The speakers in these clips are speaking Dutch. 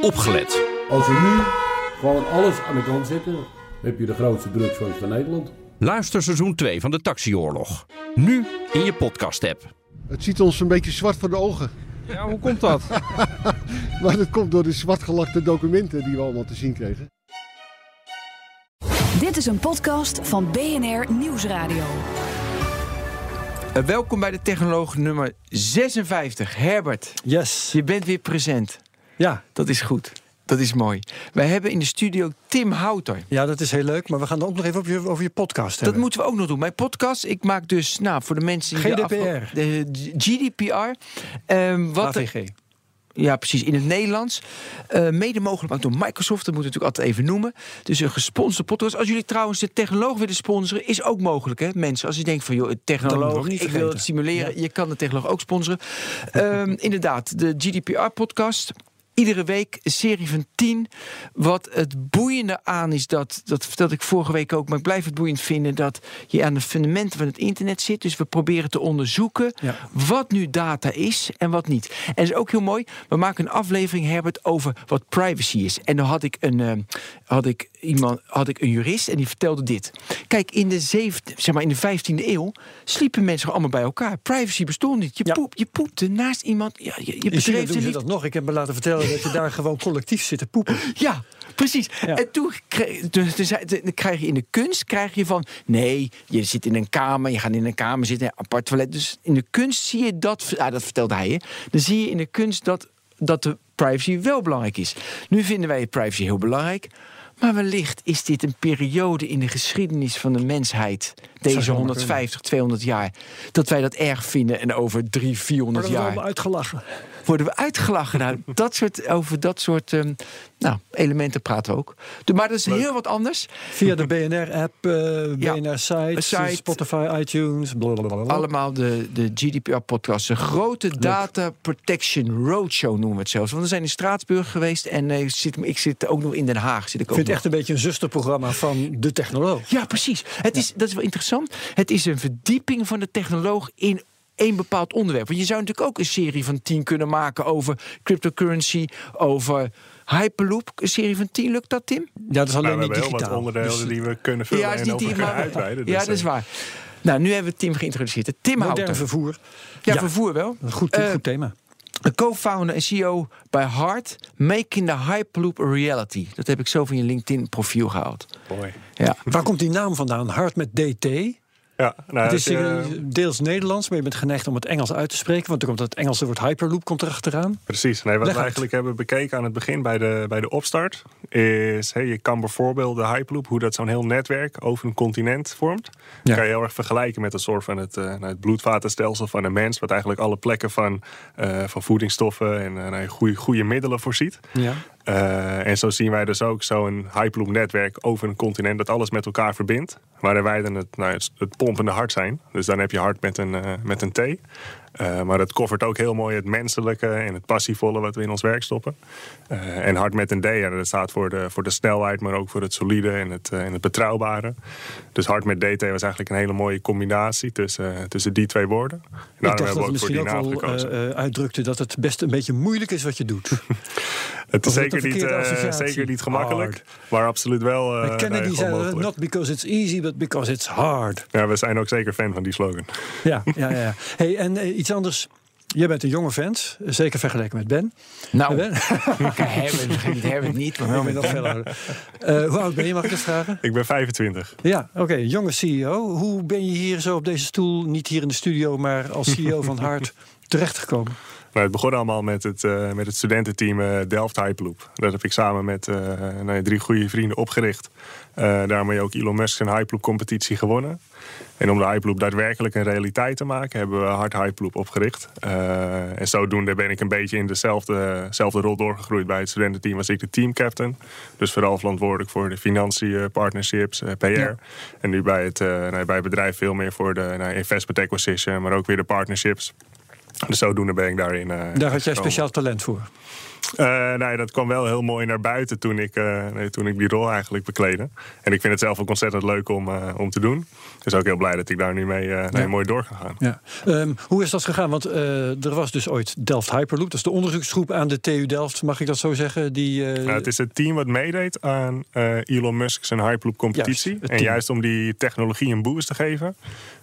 opgelet. Als we nu gewoon alles aan de kant zetten, heb je de grootste drugsfans van Nederland. Luister seizoen 2 van de Taxioorlog. Nu in je podcast-app. Het ziet ons een beetje zwart voor de ogen. Ja, hoe komt dat? Maar dat komt door de zwartgelakte documenten die we allemaal te zien kregen. Dit is een podcast van BNR Nieuwsradio. Welkom bij de Technoloog nummer 56. Herbert, Yes. je bent weer present. Ja. Dat is goed. Dat is mooi. Wij hebben in de studio Tim Houter. ja, dat is heel leuk. Maar we gaan het ook nog even over je, over je podcast Dat moeten we ook nog doen. Mijn podcast, ik maak dus, nou, voor de mensen... die GDPR. De, GDPR. Ehm, wat de- AVG. Ja, precies. In het Nederlands. Eh, mede mogelijk gemaakt door Microsoft. Dat moeten we natuurlijk altijd even noemen. Dus een gesponsorde podcast. Als jullie trouwens de technoloog willen sponsoren, is ook mogelijk, hè, mensen. Als je denkt van, joh, technoloog, ik wil het simuleren. Je kan de technoloog ook sponsoren. Ehm, inderdaad, de GDPR-podcast. Iedere week een serie van tien. Wat het boeiende aan is, dat, dat vertelde ik vorige week ook, maar ik blijf het boeiend vinden dat je aan de fundamenten van het internet zit. Dus we proberen te onderzoeken Ja. wat nu data is en wat niet. En dat is ook heel mooi. We maken een aflevering, Herbert, over wat privacy is. En dan had ik een, eh, had ik iemand, had ik een jurist en die vertelde dit. Kijk, in de, zevende, zeg maar in de 15e eeuw sliepen mensen allemaal bij elkaar. Privacy bestond niet. Je, Ja. poep, je poepte naast iemand. Ja, je, je In China bedreef doen de ze liefde. dat nog. Ik heb me laten vertellen dat je daar gewoon collectief zit te poepen. Ja, precies. Ja. En toen dus, dus, dan krijg je in de kunst krijg je van nee, je zit in een kamer, je gaat in een kamer zitten, een apart toilet. Dus in de kunst zie je dat, ah, dat vertelde hij je. Dan zie je in de kunst dat, dat de privacy wel belangrijk is. Nu vinden wij privacy heel belangrijk. Maar wellicht is dit een periode in de geschiedenis van de mensheid, deze zomaar 150, 200 jaar, dat wij dat erg vinden en over 300, 400 Worden we jaar uitgelachen. worden we uitgelachen. Nou, dat soort, over dat soort ehm, nou, elementen praten we ook. De- maar dat is heel wat anders. Via de BNR-app, Ja, BNR-site, site. Spotify, iTunes. blablabla. Allemaal de, de GDPR-podcast. Een grote Data Protection Roadshow noemen we het zelfs. Want we zijn in Straatsburg geweest en eh, ik zit, ik zit ook nog in Den Haag. Zit Ik ook echt een beetje een zusterprogramma van de technoloog. Ja, precies. Het is, dat is wel interessant. Het is een verdieping van de technoloog in één bepaald onderwerp. Want je zou natuurlijk ook een serie van tien kunnen maken over cryptocurrency, over Hyperloop. Een serie van tien, lukt dat, Tim? Ja, dat is alleen Nou, we niet hebben heel wat digitaal. onderdelen Dus die we kunnen vullen Ja, en niet over die, kunnen maar- uitweiden. ja, Dus, dat is eh, waar. Nou, nu hebben we Tim geïntroduceerd. Tim modern Houter. vervoer. Ja, Ja. vervoer wel. Een goed, Eh, goed thema. Een co-founder en CEO bij Hart, Making the Hyperloop a Reality. Dat heb ik zo van je LinkedIn-profiel gehaald. Mooi. Ja. Waar komt die naam vandaan? Hard met DT. Ja, nou, het is het, hier eh, deels Nederlands, maar je bent geneigd om het Engels uit te spreken. Want er komt het Engelse woord Hyperloop komt erachteraan. Precies. Nee, wat Leg we uit. eigenlijk hebben bekeken aan het begin bij de, bij de opstart... is, hey, je kan bijvoorbeeld de Hyperloop, hoe dat zo'n heel netwerk over een continent vormt... Ja. kan je heel erg vergelijken met een soort van het, eh, nou, het bloedvatenstelsel van een mens... wat eigenlijk alle plekken van, eh, van voedingsstoffen en eh, nou, goede, goede middelen voorziet. Ja. Eh, en zo zien wij dus ook zo'n Hyperloop-netwerk over een continent dat alles met elkaar verbindt. Waar wij dan het, nou, het pompende hart zijn. Dus dan heb je hart met een, eh, met een T. Eh, maar dat covert ook heel mooi het menselijke en het passievolle wat we in ons werk stoppen. Eh, en hart met een D, ja, dat staat voor de, voor de snelheid, maar ook voor het solide en het, eh, en het betrouwbare. Dus hart met DT was eigenlijk een hele mooie combinatie tussen, tussen die twee woorden. En Ik daarom dacht hebben dat we het ook voor misschien die ook wel gekozen. uitdrukte dat het best een beetje moeilijk is wat je doet. het is zeker niet, zeker niet gemakkelijk, Hard. maar absoluut wel Maar Kennedy zei not because it's easy, but because it's hard. Ja, we zijn ook zeker fan van die slogan. Ja, ja, ja. Hey, en iets anders. Jij bent een jonge vent, zeker vergeleken met Ben. Nou, Ben? kijk, hebben niet, niet. Maar wel Ik ben met nog veel ouder. Eh, hoe oud ben je, mag ik dat vragen? Ik ben 25. Ja, oké, jonge CEO. Hoe ben je hier zo op deze stoel, niet hier in de studio, maar als CEO van Hart, terechtgekomen? Nou, het begon allemaal met het, eh, met het studententeam eh, Delft Hyperloop. Dat heb ik samen met eh, nou ja, drie goede vrienden opgericht. Eh, daarmee ook Elon Musk zijn Hyperloop competitie gewonnen. En om de Hyperloop daadwerkelijk een realiteit te maken, hebben we Hard Hyperloop opgericht. Eh, en zodoende ben ik een beetje in dezelfde, rol doorgegroeid bij het studententeam als ik de teamcaptain. Dus vooral verantwoordelijk voor de financiën, partnerships, eh, PR. Ja. En nu bij het, eh, nou, bij het bedrijf veel meer voor de nou, investment acquisition, maar ook weer de partnerships. Dus zodoende ben ik daarin. eh, Daar had jij speciaal talent voor. Eh, nee, dat kwam wel heel mooi naar buiten toen ik, eh, nee, toen ik die rol eigenlijk bekleedde. En ik vind het zelf ook ontzettend leuk om, eh, om te doen. Dus ook heel blij dat ik daar nu mee, eh, nee, mooi door kan gaan. Ja. Ehm, hoe is dat gegaan? Want er was dus ooit Delft Hyperloop. Dat is de onderzoeksgroep aan de TU Delft, mag ik dat zo zeggen? Die, Nou, het is het team wat meedeed aan Elon Musk zijn Hyperloop competitie. Juist, en juist om die technologie een boost te geven,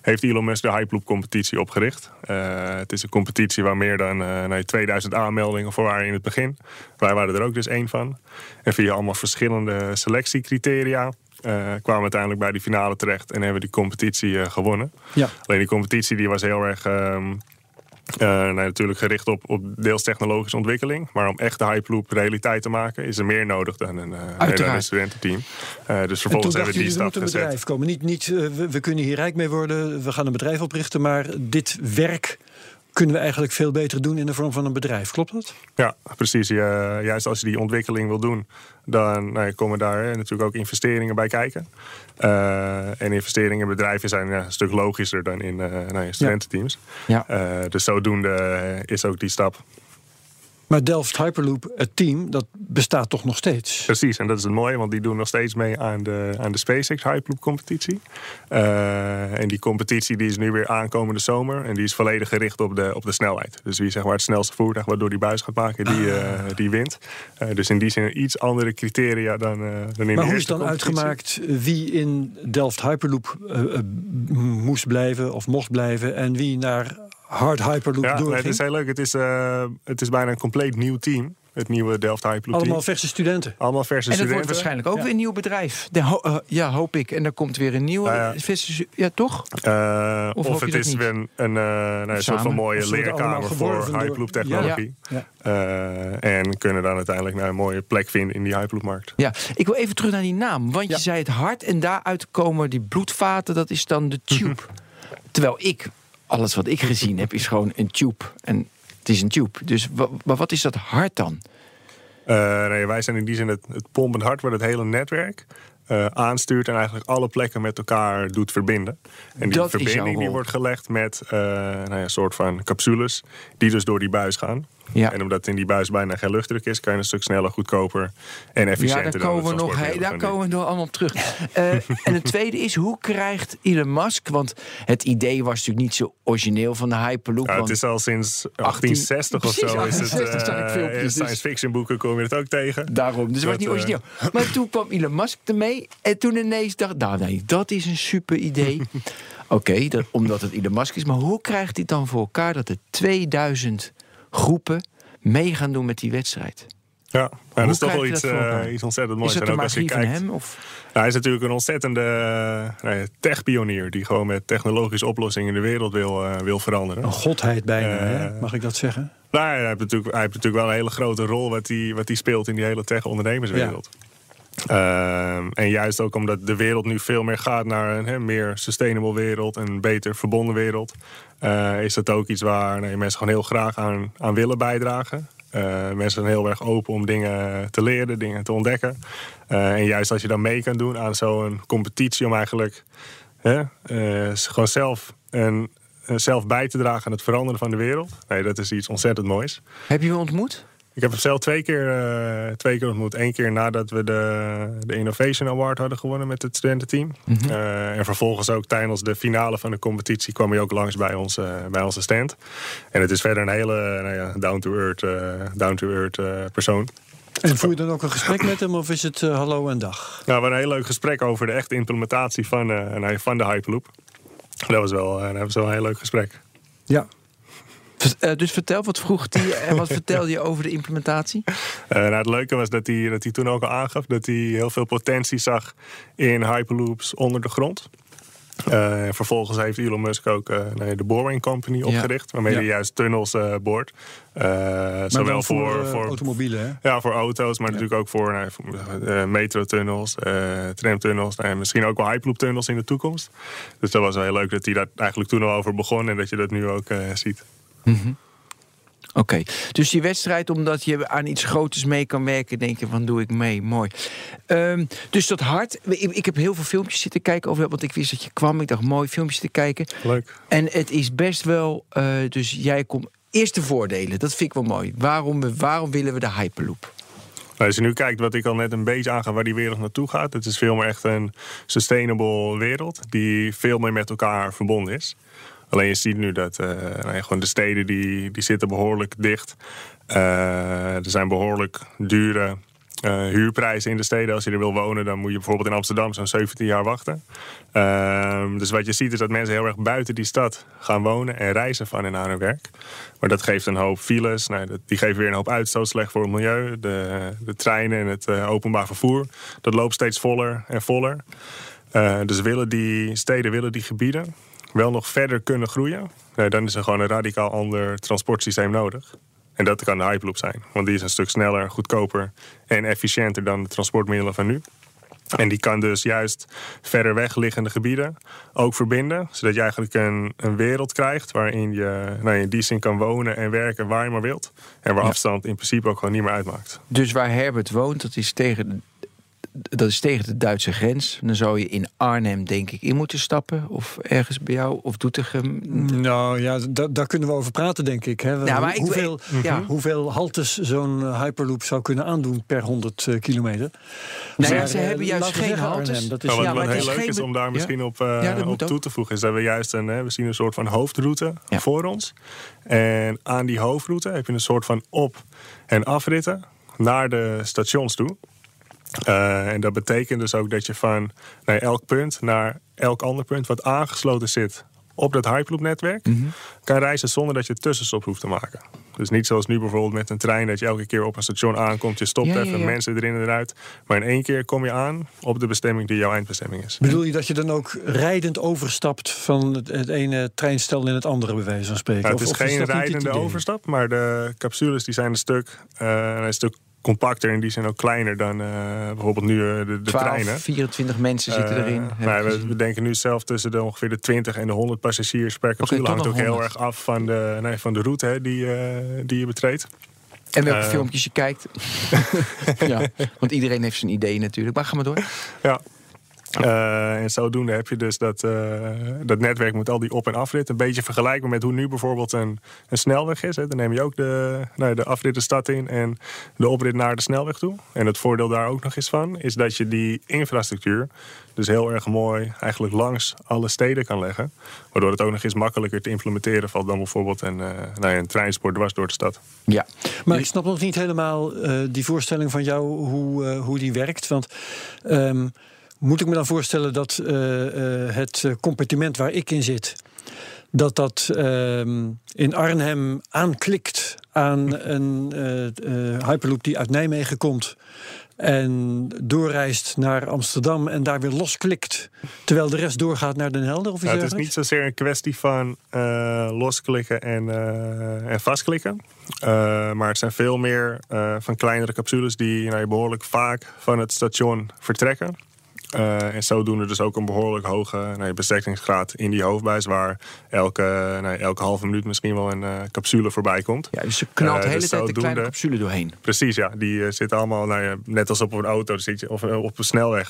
heeft Elon Musk de Hyperloop competitie opgericht. Eh, het is een competitie waar meer dan eh, nee, 2000 aanmeldingen voor waren in het begin. Wij waren er ook dus één van. En via allemaal verschillende selectiecriteria eh, kwamen we uiteindelijk bij die finale terecht en hebben we die competitie eh, gewonnen. ja. Alleen die competitie die was heel erg ehm, nee, natuurlijk gericht op, op deels technologische ontwikkeling. Maar om echt de Hyperloop realiteit te maken, is er meer nodig dan een, dan een studententeam. Eh, dus vervolgens hebben we die er stap moet een gezet. bedrijf komen. Niet, niet we, we kunnen hier rijk mee worden, we gaan een bedrijf oprichten... maar dit werk kunnen we eigenlijk veel beter doen in de vorm van een bedrijf. Klopt dat? Ja, precies. Ja, juist als je die ontwikkeling wil doen, dan nou, ja, komen daar hè, natuurlijk ook investeringen bij kijken. Eh, en investeringen in bedrijven zijn ja, een stuk logischer dan in eh, nou ja, studententeams. Ja. Eh, dus zodoende eh, is ook die stap. Maar Delft Hyperloop, het team, dat bestaat toch nog steeds? Precies, en dat is het mooie, want die doen nog steeds mee aan de, aan de SpaceX Hyperloop competitie. Eh, en die competitie die is nu weer aankomende zomer. En die is volledig gericht op de, op de snelheid. Dus wie zeg maar, het snelste voertuig wat door die buis gaat maken, die, Ah. eh, die wint. Eh, dus in die zin iets andere criteria dan, dan in de Maar hoe is dan competitie. uitgemaakt wie in Delft Hyperloop moest blijven of mocht blijven... en wie naar Hard Hyperloop Ja, nee, het is heel leuk. Het is, eh, het is bijna een compleet nieuw team. Het nieuwe Delft Hyperloop Allemaal team. verse studenten. Allemaal verse En dat wordt studenten. waarschijnlijk ook Ja. weer een nieuw bedrijf. De ho- eh, ja, hoop ik. En dan komt weer een nieuwe. Ja, ja. vissen- ja, toch? Eh, Of het is niet? weer een, een, eh, nou, een soort van mooie leerkamer voor Hyperloop technologie. Ja. Eh, en kunnen dan uiteindelijk nou, een mooie plek vinden in die Hyperloop-markt. Ja, ik wil even terug naar die naam. Want Ja. je zei het hart en daaruit komen die bloedvaten. Dat is dan de tube. Terwijl ik, alles wat ik gezien heb, is gewoon een tube. En het is een tube. Dus maar wat is dat hart dan? Eh, nee, wij zijn in die zin het, het pompend hart wat het hele netwerk eh, aanstuurt en eigenlijk alle plekken met elkaar doet verbinden. En die Dat verbinding die wordt gelegd met eh, nou ja, een soort van capsules die dus door die buis gaan. Ja. En omdat in die buis bijna geen luchtdruk is, kan je een stuk sneller, goedkoper en Ja, efficiënter daar dan komen we nog, daar komen we nog allemaal op terug. Eh, en het tweede is, hoe krijgt Elon Musk... Want het idee was natuurlijk niet zo origineel van de Hyperloop. Ja, het is al sinds 1860 of Precies, zo. Is het, 1860 staan ik eh, filmpjes, in dus- science fiction boeken kom je het ook tegen. Daarom, dus het was niet eh, origineel. Maar toen kwam Elon Musk ermee. En toen ineens dacht nou nee, dat is een super idee. Oké, dat- omdat het Elon Musk is. Maar hoe krijgt hij dan voor elkaar dat er 2000 groepen mee gaan doen met die wedstrijd? Ja, ja dat is toch wel iets, eh, iets ontzettend moois. is dat En ook als je kijkt, hem? Of? Nou, hij is natuurlijk een ontzettende ja, tech-pionier... die gewoon met technologische oplossingen de wereld wil, eh, wil veranderen. Een godheid bijna, hè? mag ik dat zeggen? Nou, ja, hij, heeft natuurlijk, hij heeft natuurlijk wel een hele grote rol... wat hij, wat hij speelt in die hele tech-ondernemerswereld. Ehm, en juist ook omdat de wereld nu veel meer gaat naar een meer sustainable wereld... een beter verbonden wereld... eh, is dat ook iets waar mensen gewoon heel graag aan, aan willen bijdragen. Eh, mensen zijn heel erg open om dingen te leren, dingen te ontdekken. Eh, en juist als je dan mee kan doen aan zo'n competitie om eigenlijk gewoon zelf, eh, zelf bij te dragen aan het veranderen van de wereld. Nee, dat is iets ontzettend moois. Heb je hem ontmoet? Ik heb hem zelf twee keer, eh, twee keer ontmoet. Eén keer nadat we de, de Innovation Award hadden gewonnen met het studententeam. Eh, en vervolgens ook tijdens de finale van de competitie kwam hij ook langs bij, ons, eh, bij onze stand. En het is verder een hele nou ja, down-to-earth eh, down-to-earth, eh, persoon. En voer je dan ook een gesprek met hem of is het hallo en dag? Nou, we hadden een heel leuk gesprek over de echte implementatie van, eh, nou van de Hyperloop. Dat was wel, dat was wel een heel leuk gesprek. Ja. Eh, dus vertel, wat vroeg hij en wat vertelde je over de implementatie? Eh, nou, het leuke was dat hij, dat hij toen ook al aangaf dat hij heel veel potentie zag in Hyperloops onder de grond. Eh, vervolgens heeft Elon Musk ook eh, nou de Boring Company opgericht, waarmee Ja. hij juist tunnels eh boort. Eh, zowel voor, voor, eh, voor, automobielen, hè? ja, voor auto's, maar natuurlijk ook voor, nou, voor, eh, metrotunnels, eh, tramtunnels nou, en misschien ook wel Hyperloop-tunnels in de toekomst. Dus dat was wel heel leuk dat hij daar eigenlijk toen al over begon en dat je dat nu ook ziet. Oké, dus die wedstrijd, omdat je aan iets groters mee kan werken, denk je van doe ik mee, mooi. Ehm, dus dat hart, ik, ik heb heel veel filmpjes zitten kijken over, want ik wist dat je kwam. Ik dacht mooi filmpjes te kijken. Leuk. En het is best wel, eh, dus jij komt eerste voordelen, dat vind ik wel mooi. Waarom, we- waarom willen we de Hyperloop? Nou, als je nu kijkt wat ik al net een beetje aanga waar die wereld naartoe gaat. Het is veel meer echt een sustainable wereld die veel meer met elkaar verbonden is. Alleen je ziet nu dat eh, nou gewoon de steden die, die zitten behoorlijk dicht. Eh, er zijn behoorlijk dure eh, huurprijzen in de steden. Als je er wil wonen, dan moet je bijvoorbeeld in Amsterdam zo'n 17 jaar wachten. Ehm, dus wat je ziet is dat mensen heel erg buiten die stad gaan wonen en reizen van en naar hun werk. Maar dat geeft een hoop files. Nou, die geven weer een hoop uitstoot, slecht voor het milieu. De, de treinen en het openbaar vervoer, dat loopt steeds voller en voller. Dus willen die steden, willen die gebieden wel nog verder kunnen groeien, nee, dan is er gewoon een radicaal ander transportsysteem nodig. En dat kan de Hyperloop zijn, want die is een stuk sneller, goedkoper en efficiënter dan de transportmiddelen van nu. En die kan dus juist verder weg liggende gebieden ook verbinden. Zodat je eigenlijk een, een wereld krijgt waarin je nou, in die zin kan wonen en werken waar je maar wilt. En waar afstand in principe ook gewoon niet meer uitmaakt. Dus waar Herbert woont, dat is tegen, dat is tegen de Duitse grens. Dan zou je in Arnhem, denk ik, in moeten stappen. Of ergens bij jou, of Doetinchem. Nou ja, da- daar kunnen we over praten, denk ik. Hè. Ja, maar ik- hoeveel, ja. hoeveel haltes zo'n eh, Hyperloop zou kunnen aandoen per 100 eh, kilometer? Nee, Maar, ze hebben juist geen zeggen haltes. Arnhem, dat is Nou, wat ja, wat maar het heel is leuk geen is om daar misschien ja. op, op ook. toe te voegen, is dat we juist een, hè, we zien een soort van hoofdroute Ja. voor ons. En aan die hoofdroute heb je een soort van op- en afritten naar de stations toe. Eh, en dat betekent dus ook dat je van naar elk punt naar elk ander punt wat aangesloten zit op dat Hyperloop-netwerk, Mhm. kan reizen zonder dat je tussenstop hoeft te maken. Dus niet zoals nu bijvoorbeeld met een trein, dat je elke keer op een station aankomt, je stopt Ja, even, ja. mensen erin en eruit. Maar in één keer kom je aan op de bestemming die jouw eindbestemming is. Bedoel je dat je dan ook rijdend overstapt van het, ene treinstel in het andere, bij wijze van spreken? Ja, het is of geen rijdende overstap, maar de capsules die zijn een stuk, eh, een stuk compacter en die zijn ook kleiner dan eh, bijvoorbeeld nu eh, de, de 12, treinen. 24 mensen zitten Eh, erin. nou, we, denken nu zelf tussen de ongeveer de 20 en de 100 passagiers per capsule. tot hangt ook heel 100. erg af van de, nee, van de route hè, die, die je betreedt. En welke filmpjes je kijkt. ja, want iedereen heeft zijn idee natuurlijk. Maar ga maar door. Ja. Eh, en zodoende heb je dus dat, eh, dat netwerk met al die op- en afrit. Een beetje vergelijkbaar met hoe nu bijvoorbeeld een, een snelweg is. Hè. Dan neem je ook de, nou, ja, de afrit de stad in en de oprit naar de snelweg toe. En het voordeel daar ook nog eens van, is dat je die infrastructuur dus heel erg mooi eigenlijk langs alle steden kan leggen. Waardoor het ook nog eens makkelijker te implementeren valt dan bijvoorbeeld een, eh, nou ja, een treinspoor dwars door de stad. Ja. Maar ik snap nog niet helemaal eh, die voorstelling van jou, hoe, hoe die werkt. Want ehm, moet ik me dan voorstellen dat eh, eh, het eh, compartiment waar ik in zit, dat dat ehm, in Arnhem aanklikt aan een Hyperloop die uit Nijmegen komt. En doorreist naar Amsterdam en daar weer losklikt. Terwijl de rest doorgaat naar Den Helder of iets Nou, het is niet zozeer een kwestie van losklikken en, en vastklikken. Maar het zijn veel meer van kleinere capsules die nou, behoorlijk vaak van het station vertrekken. Eh, en zodoende dus ook een behoorlijk hoge bezettingsgraad in die hoofdbuis... waar elke, elke halve minuut misschien wel een eh, capsule voorbij komt. ja, dus ze knalt Eh, de hele dus tijd de kleine capsule doorheen. Precies, ja. Die zitten allemaal, nou ja, net als op een auto zit je, of op een snelweg,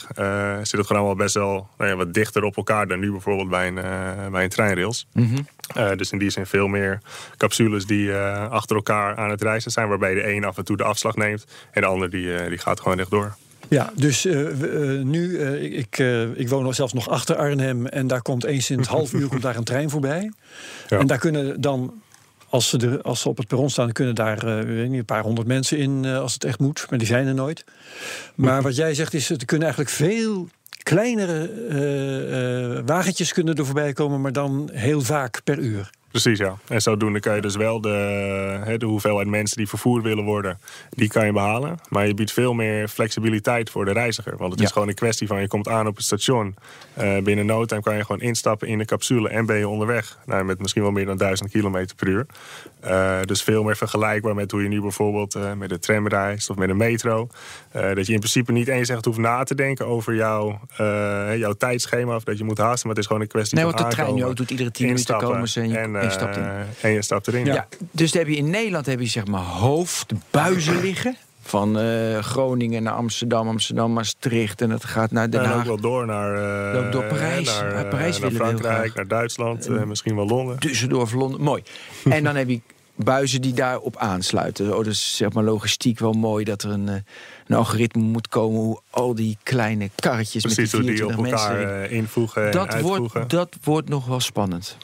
zit het gewoon allemaal best wel nou ja, wat dichter op elkaar dan nu bijvoorbeeld bij een, bij een treinrails. Mhm. Dus in die zin veel meer capsules die achter elkaar aan het reizen zijn, waarbij de een af en toe de afslag neemt en de ander die, die gaat gewoon rechtdoor. Ja, dus eh, eh, nu, eh, ik, ik, woon zelfs nog achter Arnhem en daar komt eens in het half uur komt daar een trein voorbij. Ja. En daar kunnen dan, als ze, er, als ze op het perron staan, kunnen daar weet niet, een paar honderd mensen in als het echt moet, maar die zijn er nooit. Maar wat jij zegt is, er kunnen eigenlijk veel kleinere wagentjes kunnen er voorbij komen, maar dan heel vaak per uur. Precies, ja. En zodoende kan je dus wel de, de hoeveelheid mensen die vervoerd willen worden, die kan je behalen. Maar je biedt veel meer flexibiliteit voor de reiziger. Want het Ja. is gewoon een kwestie van je komt aan op het station. eh, binnen no time kan je gewoon instappen in de capsule en ben je onderweg. Nou, met misschien wel meer dan 1000 kilometer per uur. Eh, dus veel meer vergelijkbaar met hoe je nu bijvoorbeeld eh, met de tram reist of met een metro. Dat je in principe niet eens echt hoeft na te denken over jouw, jouw tijdschema of dat je moet haasten. Maar het is gewoon een kwestie Nee, van want de trein nu ook doet iedere 10 minuten komen ze en je, en je stapt in. en je stapt erin. Ja. dus dan heb je in Nederland heb je zeg maar hoofdbuizen liggen. Van eh, Groningen naar Amsterdam, Amsterdam, Maastricht. En dat gaat naar Den En ook Haag. wel door naar, Loopt door Parijs. naar, Naar eh, Parijs naar Frankrijk, naar Duitsland, misschien wel Londen. Düsseldorf, Londen. Mooi. En dan heb je buizen die daarop aansluiten. Oh, dus zeg maar logistiek wel mooi dat er een, een algoritme moet komen hoe al die kleine karretjes Precies met hoe die die op 24 mensen elkaar invoegen en dat uitvoegen. wordt, dat wordt nog wel spannend.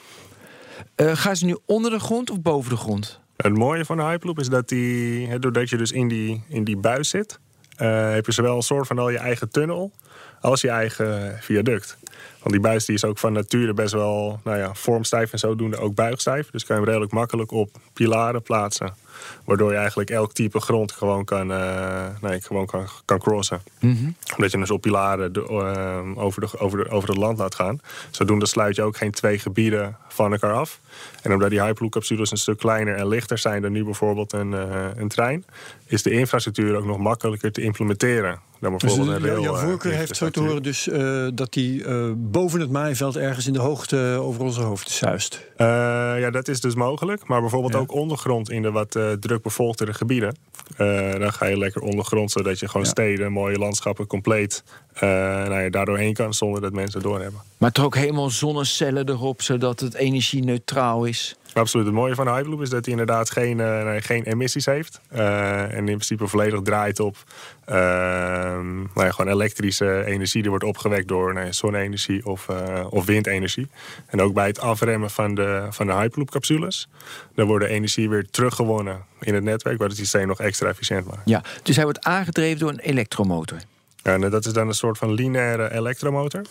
Eh, gaan ze nu onder de grond of boven de grond? Het mooie van de Hyperloop is dat die, doordat je dus in die, in die buis zit, eh, heb je zowel een soort van al je eigen tunnel als je eigen viaduct. Want die buis die is ook van nature best wel nou ja, vormstijf en zodoende ook buigstijf. Dus kan je hem redelijk makkelijk op pilaren plaatsen. Waardoor je eigenlijk elk type grond gewoon kan, eh, nee, gewoon kan, kan crossen. Omdat je dus op pilaren de, eh, over, de, over, de, over het land laat gaan. Zodoende sluit je ook geen twee gebieden van elkaar af. En omdat die Hyperloop-capsules een stuk kleiner en lichter zijn dan nu bijvoorbeeld een, eh, een trein, is de infrastructuur ook nog makkelijker te implementeren dan Dus een rail. jouw eh, voorkeur heeft zo te horen dus eh, dat die eh, boven het maaiveld ergens in de hoogte over onze hoofden zuist. Eh, ja, dat is dus mogelijk. Maar bijvoorbeeld Ja. ook ondergrond in de wat eh drukbevolktere gebieden. Eh, dan ga je lekker ondergrond, zodat je gewoon Ja. steden, mooie landschappen compleet eh nou ja, daardoor heen kan zonder dat mensen doorhebben. Maar toch ook helemaal zonnecellen erop, zodat het energie-neutraal is. Absoluut. Het mooie van de Hyperloop is dat hij inderdaad geen, eh, nee, geen emissies heeft. Eh, en in principe volledig draait op ehm, nou ja, gewoon elektrische energie. Die wordt opgewekt door nou ja, zonne-energie of, eh, of windenergie. En ook bij het afremmen van de, van de Hyperloop-capsules... dan wordt de energie weer teruggewonnen in het netwerk... wat het systeem nog extra efficiënt maakt. Ja, dus hij wordt aangedreven door een elektromotor. En dat is dan een soort van lineaire elektromotor.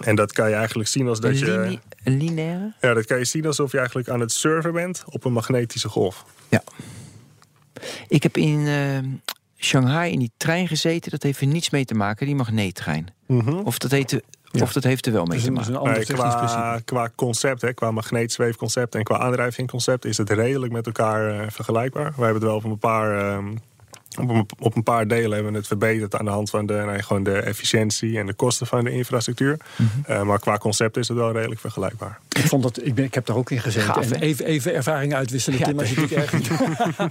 En dat kan je eigenlijk zien als dat je... line- een lineaire? Ja, dat kan je zien alsof je eigenlijk aan het surfen bent op een magnetische golf. Ja. Ik heb in eh, Shanghai in die trein gezeten. Dat heeft er niets mee te maken, die magneettrein. Of, dat heet, Ja. of dat heeft er wel mee Dus te maken. een ander Nee, technisch qua, qua concept, hè, qua magneetzweefconcept en qua aandrijvingconcept is het redelijk met elkaar eh, vergelijkbaar. We hebben het wel op een paar, ehm, op, een, op een paar delen hebben we het verbeterd aan de hand van de, nou, gewoon de efficiëntie en de kosten van de infrastructuur. Mhm. Eh, maar qua concept is het wel redelijk vergelijkbaar. Ik, vond dat, ik, ben, ik heb daar ook in gezeten. Gaaf, en hè? even, even ervaring uitwisselen, Ja, Tim, als je het niet erg vindt.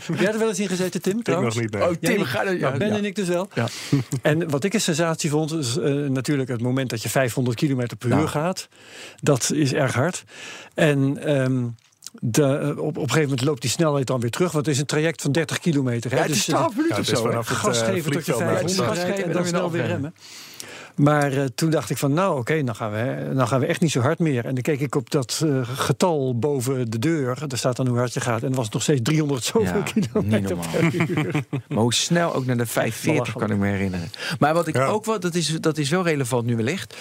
Heb jij er wel eens in gezeten, Tim? Ik trouwens? nog niet, nee. Oh, Ja, Tim, ik- ga ja, nou, Ben ja. en ik dus wel. Ja. En wat ik een sensatie vond, is eh, natuurlijk het moment dat je 500 km per Nou. uur gaat. Dat is erg hard. En ehm, de, eh, op, op een gegeven moment loopt die snelheid dan weer terug. Want het is een traject van 30 kilometer. Hè? Ja, het is Dus, eh, 12 minuten Ja, of het is zo. het gas eh, geven tot je vliegveld naar de 500 stad. gas rijdt geven en dan snel weer remmen. Maar eh, toen dacht ik van, nou oké, dan, gaan we, hè, dan gaan we echt niet zo hard meer. En dan keek ik op dat eh, getal boven de deur. Daar staat dan hoe hard je gaat. En dan was het nog steeds 300 zoveel Ja, kilometer niet normaal. per uur. Maar hoe snel ook naar de 540 kan ik me herinneren. Maar wat ik Ja. ook wel, dat is, dat is wel relevant nu wellicht.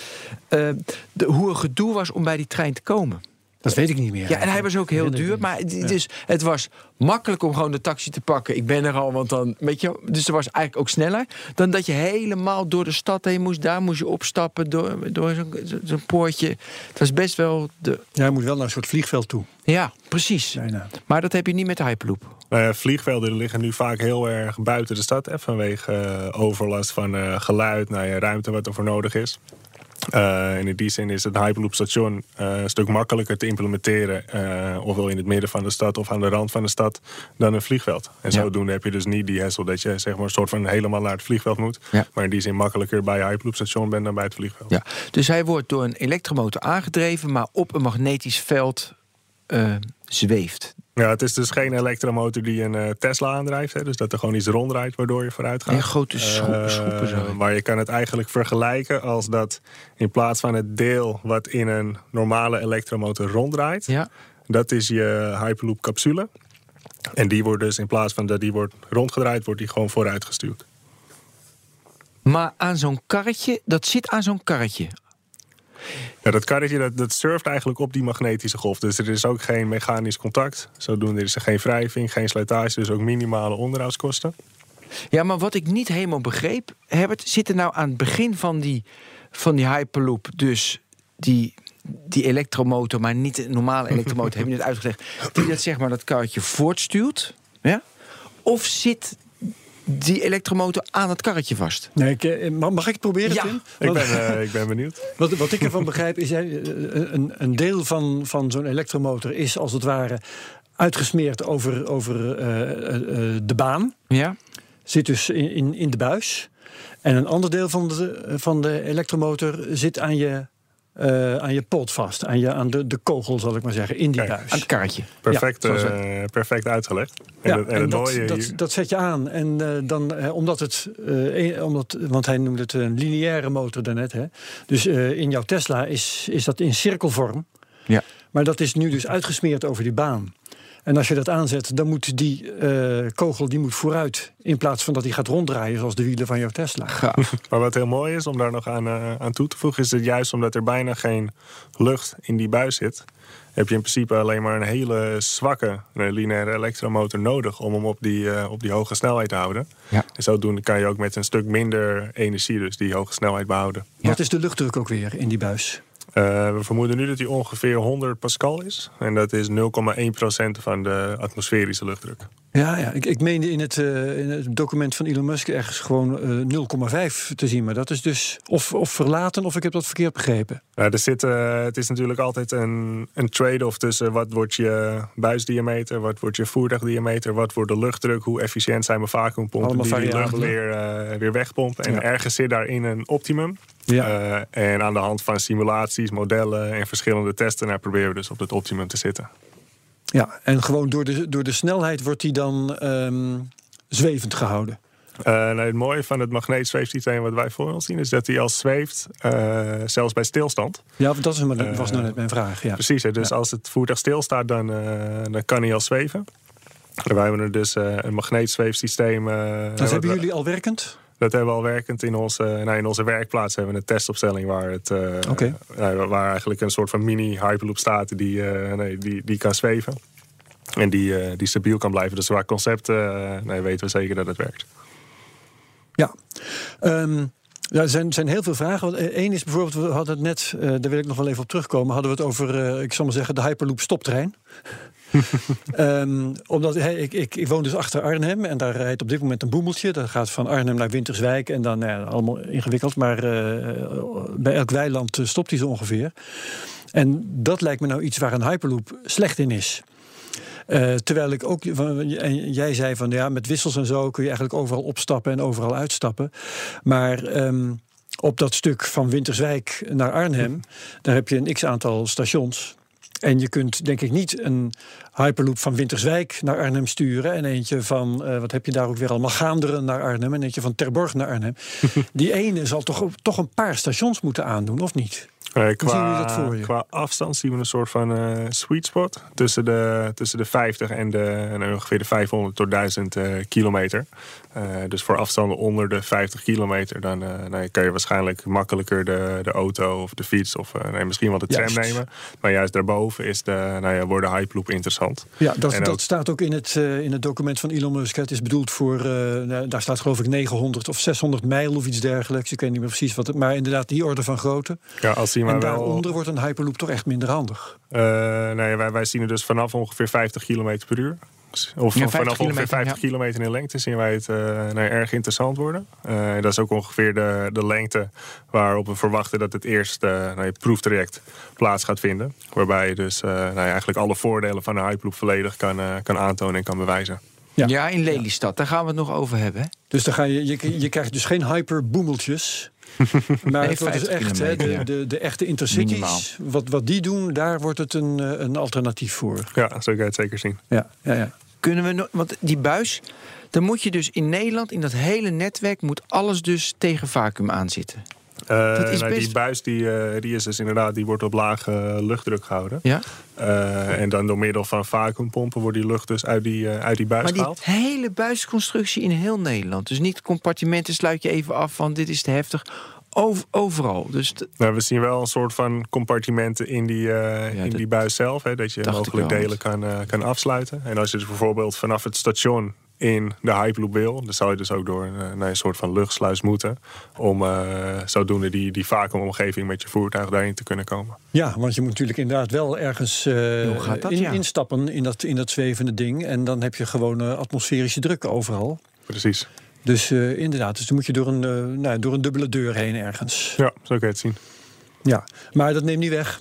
eh, de, hoe een gedoe was om bij die trein te komen. Dat weet ik niet meer. Ja, en hij was ook heel duur. Maar het, Ja. dus, het was makkelijk om gewoon de taxi te pakken. Ik ben er al, want dan, weet je, dus er was eigenlijk ook sneller dan dat je helemaal door de stad heen moest. Daar moest je opstappen door, door zo'n zo- zo'n poortje. Het was best wel de. Ja, je moet wel naar een soort vliegveld toe. Ja, precies. Bijna. Maar dat heb je niet met de Hyperloop. Ja, vliegvelden liggen nu vaak heel erg buiten de stad. Hè, vanwege eh, overlast van eh, geluid, nou ja, ruimte wat er voor nodig is. Eh, en in die zin is het Hyperloop station eh, een stuk makkelijker te implementeren. eh, ofwel in het midden van de stad of aan de rand van de stad dan een vliegveld. En Ja. zodoende heb je dus niet die hassle dat je zeg maar, een soort van helemaal naar het vliegveld moet. Ja. Maar in die zin makkelijker bij Hyperloop station bent dan bij het vliegveld. Ja, dus hij wordt door een elektromotor aangedreven, maar op een magnetisch veld eh, zweeft. Ja, het is dus geen elektromotor die een eh, Tesla aandrijft. Hè, dus dat er gewoon iets ronddraait waardoor je vooruit gaat. En grote Eh, schroepen zo. Maar je kan het eigenlijk vergelijken als dat in plaats van het deel wat in een normale elektromotor ronddraait, Ja. dat is je Hyperloop capsule. En die wordt dus in plaats van dat die wordt rondgedraaid, wordt die gewoon vooruit gestuurd. Maar aan zo'n karretje, dat zit aan zo'n karretje. Ja, dat karretje dat, dat surft eigenlijk op die magnetische golf. Dus er is ook geen mechanisch contact. Zodoende is er geen wrijving, geen slijtage, dus ook minimale onderhoudskosten. Ja, maar wat ik niet helemaal begreep, Herbert, zit er nou aan het begin van die, van die Hyperloop dus die, die elektromotor, maar niet de normale elektromotor, heb je net uitgelegd, die dat zeg maar dat karretje voortstuurt? Ja? Of zit die elektromotor aan het karretje vast? Nee, ik, eh, mag, mag ik het proberen, Ja. Tim? Ik ben, eh, ik ben benieuwd. Wat, wat ik ervan begrijp is, hè, een, een deel van, van zo'n elektromotor is als het ware uitgesmeerd over, over eh, eh, eh, de baan. Ja? Zit dus in, in, in de buis. En een ander deel van de, van de elektromotor zit aan je eh, aan je pot vast. Aan, je, aan de, de kogel, zal ik maar zeggen, in die Kijk, buis. Aan het kaartje. Perfect, eh, perfect uitgelegd. En, Ja, het, en en het dat, mooie dat, zet je aan. En eh, dan, eh, omdat het, eh, een- omdat, want hij noemde het een lineaire motor daarnet. Hè? Dus eh, in jouw Tesla is, is dat in cirkelvorm. Ja. Maar dat is nu dus uitgesmeerd over die baan. En als je dat aanzet, dan moet die eh, kogel die moet vooruit. In plaats van dat hij gaat ronddraaien zoals de wielen van jouw Tesla. Maar wat heel mooi is om daar nog aan, eh, aan toe te voegen, is dat juist omdat er bijna geen lucht in die buis zit, heb je in principe alleen maar een hele zwakke lineaire elektromotor nodig om hem op die, eh, op die hoge snelheid te houden. Ja. En zodoende kan je ook met een stuk minder energie dus die hoge snelheid behouden. Ja. Wat is de luchtdruk ook weer in die buis? Eh, we vermoeden nu dat hij ongeveer 100 pascal is. En dat is 0,1% van de atmosferische luchtdruk. Ja, ja. Ik, ik meende in het, eh, in het document van Elon Musk ergens gewoon eh, 0,5 te zien. Maar dat is dus of, of verlaten of ik heb dat verkeerd begrepen. Nou, er zit, eh, het is natuurlijk altijd een, een trade-off tussen wat wordt je buisdiameter, wat wordt je voertuigdiameter, wat wordt de luchtdruk, hoe efficiënt zijn mijn vacuümpompen Allemaal die lucht weer, eh, weer wegpompen. En Ja. ergens zit daarin een optimum. Ja. Eh, en aan de hand van simulaties, modellen en verschillende testen nou, proberen we dus op het optimum te zitten. Ja, en gewoon door de, door de snelheid wordt die dan ehm, zwevend gehouden. Eh, nou, het mooie van het magneetzweefsysteem wat wij voor ons zien, is dat hij al zweeft, eh, zelfs bij stilstand. Ja, dat is, maar, was Eh, nou net mijn vraag. Ja. Precies, dus Ja. als het voertuig stilstaat, dan, dan kan hij al zweven. En wij hebben er dus een magneetzweefsysteem. Dat hebben jullie al werkend? Dat hebben we al werkend in onze, nou, in onze werkplaats. Hebben we een testopstelling waar, het, eh, nou, waar eigenlijk een soort van mini-hyperloop staat die, eh, nee, die, die kan zweven. En die, eh, die stabiel kan blijven. Dus qua concept nee, weten we zeker dat het werkt. Ja. Ehm, ja, er zijn, zijn heel veel vragen. Eén is bijvoorbeeld, we hadden het net, daar wil ik nog wel even op terugkomen, hadden we het over, ik zal maar zeggen, de Hyperloop stoptrein. Ehm, omdat hey, ik, ik, ik woon dus achter Arnhem en daar rijdt op dit moment een boemeltje. Dat gaat van Arnhem naar Winterswijk en dan nou allemaal ingewikkeld, maar eh, bij elk weiland eh, stopt hij zo ongeveer. En dat lijkt me nou iets waar een Hyperloop slecht in is. Eh, terwijl ik ook, en jij zei van ja, met wissels en zo kun je eigenlijk overal opstappen en overal uitstappen. Maar ehm, op dat stuk van Winterswijk naar Arnhem, daar heb je een x aantal stations. En je kunt denk ik niet een Hyperloop van Winterswijk naar Arnhem sturen. En eentje van, eh, wat heb je daar ook weer allemaal, Gaanderen naar Arnhem. En eentje van Terborg naar Arnhem. Die ene zal toch, toch een paar stations moeten aandoen, of niet? Zien jullie qua, dat voor je? qua afstand zien we een soort van eh, sweet spot tussen de, tussen de 50 en, de, en ongeveer de 500 tot 1000 eh, kilometer. Eh, dus voor afstanden onder de 50 kilometer, dan nee, kan je waarschijnlijk makkelijker de, de auto of de fiets of eh, nee, misschien wel de tram Juist. nemen. Maar juist daarboven is de, nou ja, wordt de Hyperloop interessant. Ja, dat, En dat ook- staat ook in het, in het document van Elon Musk. Het is bedoeld voor, nou, daar staat geloof ik 900 of 600 mijl of iets dergelijks. Ik weet niet meer precies wat het, maar inderdaad die orde van grootte. Ja, als die maar en wel, daaronder wordt een Hyperloop toch echt minder handig. nee, wij, wij zien het dus vanaf ongeveer 50 kilometer per uur. Of Ja, 50 vanaf ongeveer kilometer, 50 ja. kilometer in lengte zien wij het eh, nou, erg interessant worden. Eh, dat is ook ongeveer de, de lengte waarop we verwachten dat het eerste eh, nou, het proeftraject plaats gaat vinden. Waarbij je dus eh, nou, ja, eigenlijk alle voordelen van een Hyperloop volledig kan, eh, kan aantonen en kan bewijzen. Ja. Ja. in Lelystad. Daar gaan we het nog over hebben. hè? Dus dan ga je, je, je krijgt dus geen hyperboemeltjes. Maar het wordt dus 50 echt, hè, de, ja. de, de echte Minimaal. intercities, wat, wat die doen, daar wordt het een, een alternatief voor. Ja, zo kan je het zeker zien. Ja, ja, ja. Kunnen we want die buis, dan moet je dus in Nederland, in dat hele netwerk, moet alles dus tegen vacuüm aanzitten. Eh, Dat is nou, Die buis die, eh, die is dus inderdaad die wordt op lage luchtdruk gehouden. Ja? Eh, en dan door middel van vacuümpompen wordt die lucht dus uit die, uit die buis Maar die gehaald. hele buisconstructie in heel Nederland. Dus niet compartimenten sluit je even af van dit is te heftig. Over, overal. Dus Nou, we zien wel een soort van compartimenten in die, eh, in die buis zelf. Hè, dat je mogelijk delen kan, eh, kan afsluiten. En als je dus bijvoorbeeld vanaf het station in de Hyperloop wil... dan zou je dus ook door een, naar een soort van luchtsluis moeten... om eh, zodoende die, die vacuümomgeving met je voertuig daarin te kunnen komen. Ja, want je moet natuurlijk inderdaad wel ergens eh, dat, in- ja? instappen in dat, in dat zwevende ding. En dan heb je gewoon eh, atmosferische druk overal. Precies. Dus eh, inderdaad, dus dan moet je door een, eh, nou, door een dubbele deur heen ergens. Ja, zo kan je het zien. Ja, maar dat neemt niet weg.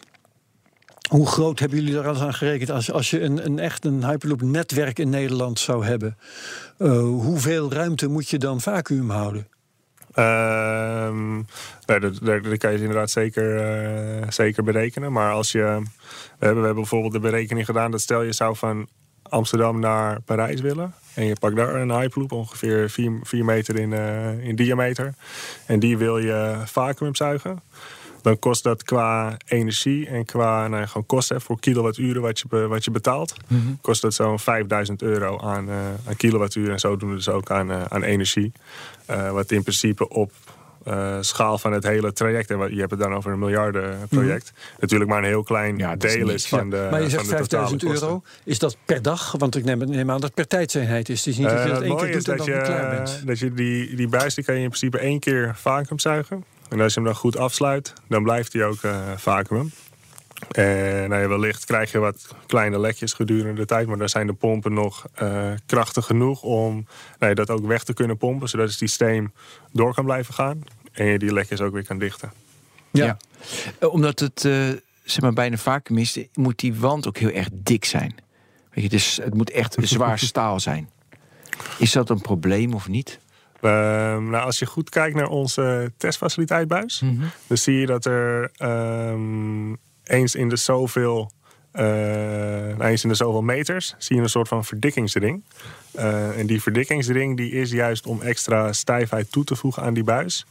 Hoe groot hebben jullie daar aan gerekend? Als, als je een, een echt een Hyperloop-netwerk in Nederland zou hebben, eh, hoeveel ruimte moet je dan vacuüm houden? Ehm, nee, dat, dat, dat kan je inderdaad zeker, zeker berekenen. Maar als je. We hebben, we hebben bijvoorbeeld de berekening gedaan dat stel je zou van Amsterdam naar Parijs willen. En je pakt daar een Hyperloop, ongeveer 4, meter in, eh, in diameter. En die wil je vacuüm zuigen. Dan kost dat qua energie en qua nou, gewoon kosten voor kilowatturen wat je, wat je betaalt. Kost dat zo'n 5000 euro aan, eh, aan kilowattuur. En zo doen we dus ook aan, eh, aan energie. Wat in principe op eh, schaal van het hele traject. En je hebt het dan over een miljardenproject. Natuurlijk maar een heel klein Ja, deel is van de. maar je zegt de totale 5000 kosten. euro. Is dat per dag? Want ik neem, neem aan dat het per tijdseenheid is. Het is niet dat je Eh, dat één keer doet en dat dan je, klaar bent. dat je die, die buis die kan je in principe één keer vacuüm zuigen. En als je hem dan goed afsluit, dan blijft hij ook eh vacuüm. En nou ja, wellicht krijg je wat kleine lekjes gedurende de tijd. Maar dan zijn de pompen nog krachtig genoeg om nou ja, dat ook weg te kunnen pompen. Zodat het systeem door kan blijven gaan. En je die lekjes ook weer kan dichten. Ja. Eh, Omdat het eh, zeg maar, bijna vacuüm is, moet die wand ook heel erg dik zijn. Weet je, dus het moet echt zwaar staal zijn. Is dat een probleem of niet? Ehm, nou, als je goed kijkt naar onze testfaciliteit buis, dan zie je dat er ehm, eens in de zoveel, eh, nou, eens in de zoveel meters, zie je een soort van verdikkingsring. Eh, en die verdikkingsring die is juist om extra stijfheid toe te voegen aan die buis.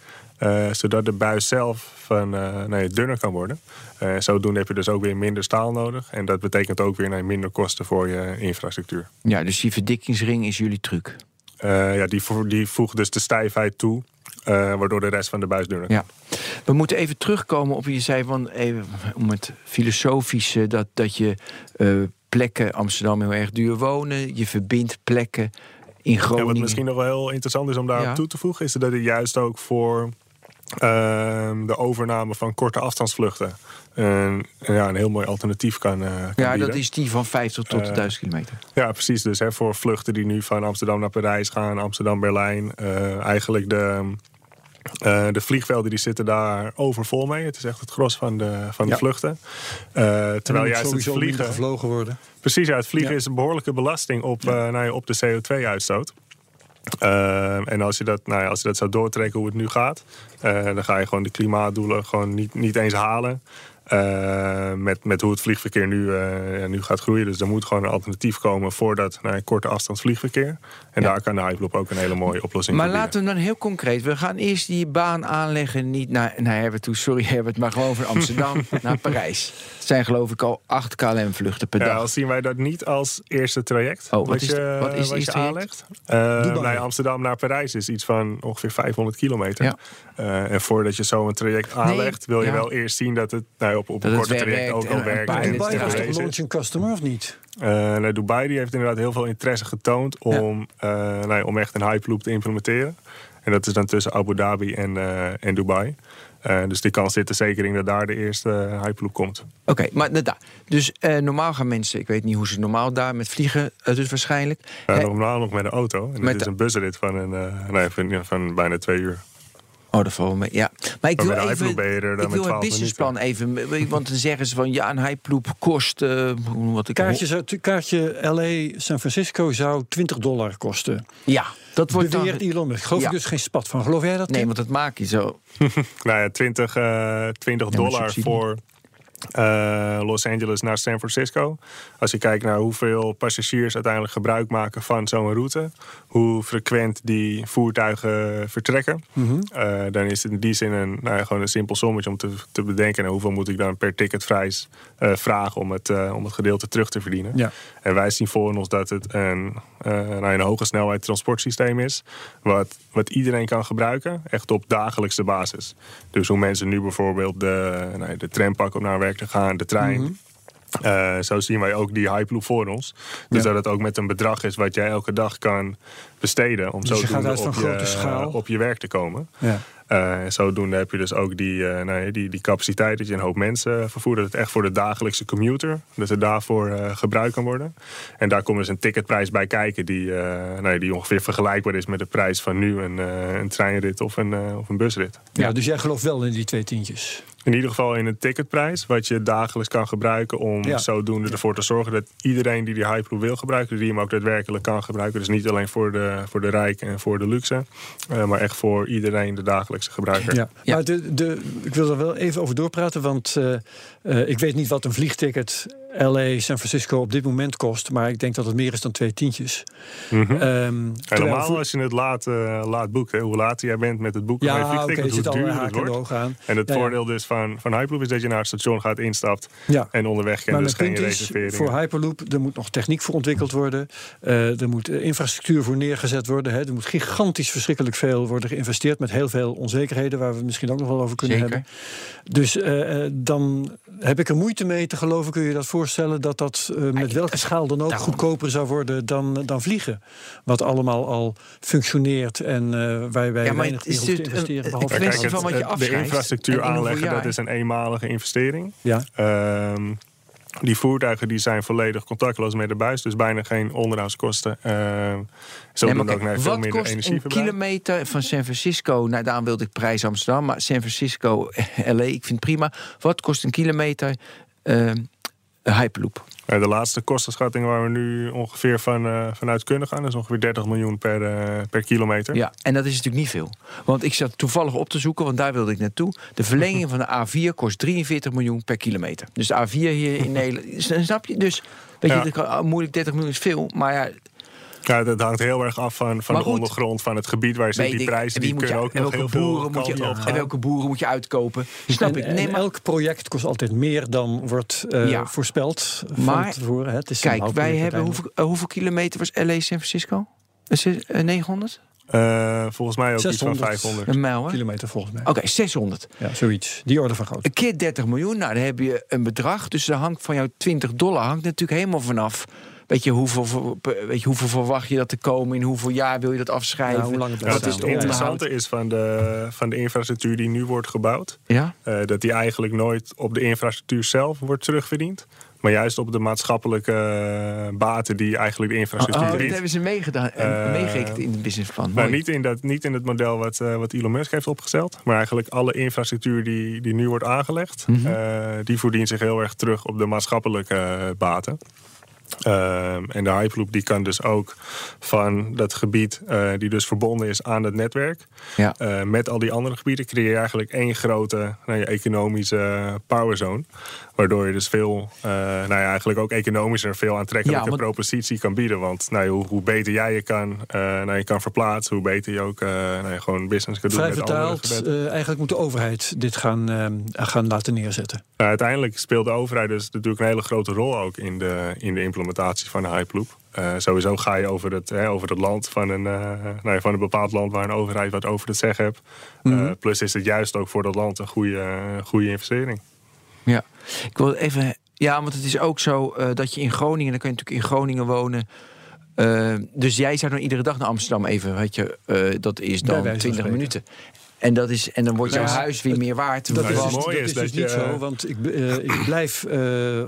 Eh, zodat de buis zelf van, eh, ja, dunner kan worden. Eh, zodoende heb je dus ook weer minder staal nodig. En dat betekent ook weer nou, minder kosten voor je infrastructuur. Ja, dus die verdikkingsring is jullie truc. Ja, die, vo- die voegt dus de stijfheid toe, waardoor de rest van de buis dunner Ja. We moeten even terugkomen op je zei van even om het filosofische dat, dat je plekken Amsterdam heel erg duur wonen, je verbindt plekken in En Groningen. wat misschien nog wel heel interessant is om daarop Ja. toe te voegen, is dat het juist ook voor ehm, de overname van korte afstandsvluchten een, ja, een heel mooi alternatief kan, eh, kan ja, bieden. dat is die van 50 tot Eh, 1000 kilometer. Ja, precies. Dus hè, voor vluchten die nu van Amsterdam naar Parijs gaan, Amsterdam-Berlijn, eh, eigenlijk de, eh, de vliegvelden die zitten daar overvol mee. Het is echt het gros van de, van de Ja. vluchten. Eh, En terwijl er juist het vliegen... gevlogen worden. Precies, ja, het vliegen Ja. is een behoorlijke belasting op, eh, nou ja, op de CO2-uitstoot. En als je, dat, nou ja, als je dat zou doortrekken hoe het nu gaat, eh, dan ga je gewoon de klimaatdoelen gewoon niet, niet eens halen. Eh, met, met hoe het vliegverkeer nu, eh, ja, nu gaat groeien. Dus er moet gewoon een alternatief komen voor dat nou ja, korte afstandsvliegverkeer. En Ja. daar kan de Hyperloop ook een hele mooie oplossing Maar voor bieden. laten we dan heel concreet. We gaan eerst die baan aanleggen, niet naar, naar Herbert toe, sorry Herbert, maar gewoon van Amsterdam naar Parijs. Het zijn geloof ik al acht KLM-vluchten per Ja, dag. al zien wij dat niet als eerste traject. Oh, wat is- je, wat is het wat eerste je aanlegt. Eh, nou ja, Amsterdam naar Parijs is iets van ongeveer 500 kilometer. Ja. Eh, en voordat je zo een traject aanlegt, wil je ja. wel eerst zien dat het nou, op, op Dat een korte traject ook al een werkt. paar en Dubai was toch launching customer of niet? Eh, Dubai die heeft inderdaad heel veel interesse getoond om, eh, om echt een Hyperloop te implementeren. En dat is dan tussen Abu Dhabi en, eh, en Dubai. Eh, dus die kans zit er zeker in dat daar de eerste eh, Hyperloop komt. Oké, maar dus eh, normaal gaan mensen, ik weet niet hoe ze normaal daar met vliegen, eh, dus waarschijnlijk. Eh, normaal nog met een auto. En Met is een busrit van, een, eh, nee, van, van bijna twee uur. Oh, dat valt wel mee. Ja. Maar ik Maar wil even. Er dan Ik wil het 12 businessplan even. Want dan zeggen ze van ja, een hyperloop kost. eh, wat ik Kaartje, zou, kaartje LA San Francisco zou 20 dollar kosten. Ja, dat wordt dan. Beweert Elon Musk. Geloof Ja. ik dus geen spat van. Geloof jij dat? Nee, want dat maak je zo. Nou ja, 20, eh, 20 Ja, maar dollar voor eh, Los Angeles naar San Francisco. Als je kijkt naar hoeveel passagiers uiteindelijk gebruik maken van zo'n route, hoe frequent die voertuigen vertrekken, Mhm. eh, dan is het in die zin een, nou ja, gewoon een simpel sommetje om te, te bedenken. nou, hoeveel moet ik dan per ticketvrijs eh vragen om het, om het gedeelte terug te verdienen? Ja. En wij zien voor ons dat het een, nou, een hoge snelheid transportsysteem is. Wat, wat iedereen kan gebruiken. Echt op dagelijkse basis. Dus hoe mensen nu bijvoorbeeld de, nou, de tram pakken om naar werk te gaan, de trein. Mhm. Eh, zo zien wij ook die Hyperloop voor ons. Dus Ja. dat het ook met een bedrag is wat jij elke dag kan besteden. Om Dus uit van op, grote je, schaal. op je werk te komen. Ja. Eh, zodoende heb je dus ook die, eh, nou ja, die, die capaciteit dat je een hoop mensen vervoert. Dat het echt voor de dagelijkse commuter, dat het daarvoor eh gebruikt kan worden. En daar komt dus een ticketprijs bij kijken die, eh, nou ja, die ongeveer vergelijkbaar is met de prijs van nu een, eh, een treinrit of een, eh, of een busrit. Ja, dus jij gelooft wel in die twee tientjes. In ieder geval in een ticketprijs, wat je dagelijks kan gebruiken om Ja. zodoende ervoor te zorgen dat iedereen die die Hyperloop wil gebruiken, die hem ook daadwerkelijk kan gebruiken. Dus niet alleen voor de, voor de rijken en voor de luxe, eh, maar echt voor iedereen de dagelijkse gebruiker. Ja, Ja. maar de, de, ik wil er wel even over doorpraten, want eh, eh, ik weet niet wat een vliegticket LA, San Francisco op dit moment kost, maar ik denk dat het meer is dan twee tientjes. Helemaal voor- als je het laat, eh, laat boeken. Hoe laat jij bent met het boeken van je Ja, vliegticket, er zit hoe duur het wordt. aan. En het Ja, ja. voordeel dus van, van Hyperloop is dat je naar het station gaat, instapt Ja. en onderweg Maar dus mijn geen reserveringen. voor Hyperloop, er moet nog techniek voor ontwikkeld worden. Eh, er moet eh, infrastructuur voor neergezet worden. Hè. Er moet gigantisch verschrikkelijk veel worden geïnvesteerd... met heel veel onzekerheden, waar we het misschien ook nog wel over kunnen Zeker. hebben. Dus dan heb ik er moeite mee te geloven, kun je dat voorstellen... dat dat eh, met welke schaal dan ook daarom. goedkoper zou worden dan, dan vliegen. Wat allemaal al functioneert en eh waar wij Ja, maar weinig het is meer hoeven te een- investeren. een behalve kijk, van het- wat je het- de afschrijft. infrastructuur in aanleggen, dat is een eenmalige investering. Ja. Ehm, die voertuigen die zijn volledig contactloos met de buis, dus bijna geen onderhoudskosten. Ehm zo Nee, ook kijk, naar veel wat minder kost een kilometer van San Francisco... Nou, daarom wilde ik prijs Amsterdam, maar San Francisco, LA, ik vind het prima. Wat kost een kilometer eh, een Hyperloop? Eh, de laatste kostenschatting waar we nu ongeveer van, eh, vanuit kunnen gaan, is ongeveer 30 miljoen per, eh, per kilometer. Ja, en dat is natuurlijk niet veel. Want ik zat toevallig op te zoeken, want daar wilde ik naartoe. De verlenging van de A4 kost 43 miljoen per kilometer. Dus de A4 hier in Nederland, snap je? Dus, weet je, Ja. ah, moeilijk 30 miljoen is veel. Maar ja, Ja, dat hangt heel erg af van, van de ondergrond, van het gebied waar je zit. Die ik, prijzen en die kunnen je, ook nog heel veel moet je, en welke boeren moet je uitkopen? Snap En, ik? en Nee, maar elk project kost altijd meer dan wordt eh, Ja. voorspeld van Maar, tevoren. hè. Het is een kijk, wij hebben hoeveel, hoeveel kilometer was LA San Francisco? Is het, eh, 900? Eh, volgens mij ook iets 600. van 500. Een mijl, hè? kilometer volgens mij. Oké, 600. Ja, zoiets. Die orde van grootte. Een keer 30 miljoen, nou dan heb je een bedrag. Dus dat hangt van jouw 20 dollar hangt natuurlijk helemaal vanaf. Weet je, hoeveel, weet je, hoeveel verwacht je dat te komen? In hoeveel jaar wil je dat afschrijven? Ja, hoe lang het Ja, het, is het interessante is van de, van de infrastructuur die nu wordt gebouwd, Ja? eh, dat die eigenlijk nooit op de infrastructuur zelf wordt terugverdiend. Maar juist op de maatschappelijke eh, baten die eigenlijk de infrastructuur Oh, dat biedt. hebben ze meegedaan, Eh, uh, meegerekend in het businessplan. Maar Mooi. niet in, dat, niet in het model wat, wat Elon Musk heeft opgesteld. Maar eigenlijk alle infrastructuur die, die nu wordt aangelegd... Mhm. eh, die voordient zich heel erg terug op de maatschappelijke baten. Ehm, en de Hyperloop die kan dus ook van dat gebied... eh, die dus verbonden is aan het netwerk... Ja. eh, met al die andere gebieden creëer je eigenlijk één grote nou ja, economische powerzone. Waardoor je dus veel, eh, nou ja, eigenlijk ook economischer... veel aantrekkelijke Ja, propositie kan bieden. Want nou hoe, hoe beter jij je kan, eh, nou, je kan verplaatsen... hoe beter je ook eh, nou ja, gewoon business kan doen Vrij vertaald, eigenlijk moet de overheid dit gaan, gaan laten neerzetten. Nou, uiteindelijk speelt de overheid dus natuurlijk een hele grote rol ook in de, in de implementatie van de Hyperloop. Sowieso ga je over het, hè, over het land van een, nou ja, van een bepaald land waar een overheid wat over te zeggen hebt. Mhm. plus is het juist ook voor dat land een goede, goede investering. Ja, ik wil even. Ja, want het is ook zo eh, dat je in Groningen, dan kun je natuurlijk in Groningen wonen. Eh, dus jij zou dan iedere dag naar Amsterdam even, weet je, eh, dat is dan wijze van 20 spreken. minuten. En, dat is, en dan wordt jouw huis weer meer waard. Dat is, dus, mooie dat is is dat dus niet je- zo, want ik, eh, ik blijf eh,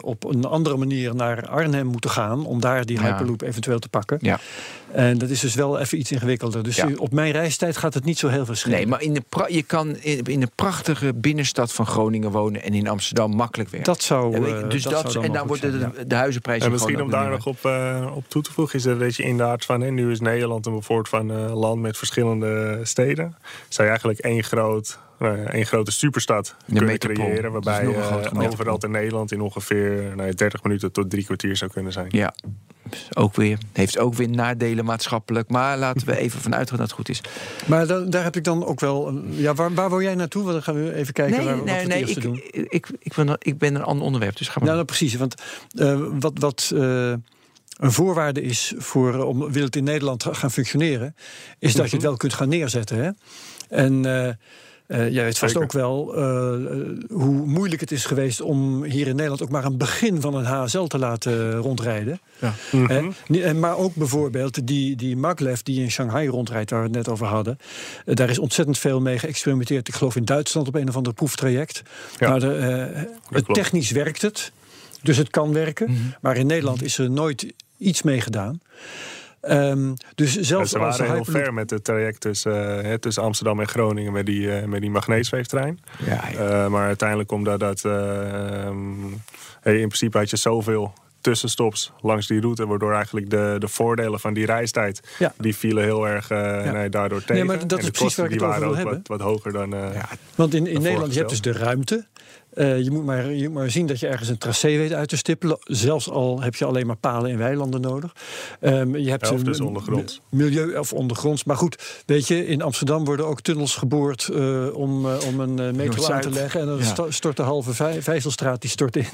op een andere manier naar Arnhem moeten gaan... om daar die Ja. Hyperloop eventueel te pakken. Ja. En dat is dus wel even iets ingewikkelder. Dus Ja. op mijn reistijd gaat het niet zo heel veel schelen. Nee, maar in de pra- je kan in, in de prachtige binnenstad van Groningen wonen en in Amsterdam makkelijk werken. Dat zou, eh, dus dat dat, zou dan en dan worden de, de huizenprijzen En misschien om daar nog op, eh, op toe te voegen, is er dat je inderdaad van, hè, nu is Nederland een bijvoorbeeld van land met verschillende steden. Zou je eigenlijk één, groot, eh, één grote superstad kunnen metropool. creëren, is waarbij metropool. overal in Nederland in ongeveer nou, ja, 30 minuten tot drie kwartier zou kunnen zijn. Ja, Dus ook weer, heeft ook weer nadelen maatschappelijk. Maar laten we even vanuit gaan dat het goed is. Maar da- daar heb ik dan ook wel... een- Ja, waar, waar wil jij naartoe? Want dan gaan we even kijken Nee, waar, wat nee, we nee, eerste ik, doen. ik, ik, ben, ik ben een ander onderwerp, dus ga maar. Ja, nou, precies. Want eh, wat, wat eh, een voorwaarde is voor eh, om wil het in Nederland ga- gaan functioneren, is dat je het wel kunt gaan neerzetten. Hè? En eh, jij weet vast Zeker. ook wel eh, hoe moeilijk het is geweest om hier in Nederland ook maar een begin van een HSL te laten rondrijden. Mhm. Nie- en Maar ook bijvoorbeeld die, die maglev die in Shanghai rondrijdt, waar we het net over hadden. Daar is ontzettend veel mee geëxperimenteerd. Ik geloof in Duitsland op een of ander proeftraject. Ja, de, het technisch werkt het. Dus het kan werken. Mhm. Maar in Nederland is er nooit iets mee gedaan. Ehm, dus zelfs ze als waren heel ver met het traject tussen, eh, tussen Amsterdam en Groningen met die, eh, met die magneetzweeftrein. Ja, ja. Eh, maar uiteindelijk omdat dat... eh, ehm, hey, in principe had je zoveel tussenstops langs die route... waardoor eigenlijk de, de voordelen van die reistijd... Ja. die vielen heel erg eh, nee, daardoor tegen. maar dat en is de precies waar ik kosten het die over waren wil ook hebben. wat, wat hoger dan... eh, Want in, in Nederland, je hebt dus de ruimte. Eh, je, moet maar, je moet maar zien dat je ergens een tracé weet uit te stippelen. Zelfs al heb je alleen maar palen en weilanden nodig. Ehm, je hebt Ja, of een- dus ondergronds. Milieu of ondergronds. Maar goed, weet je, in Amsterdam worden ook tunnels geboord eh, om, om een metro aan te leggen. En dan Ja. sto- stort de halve Vij- Vijzelstraat die stort in.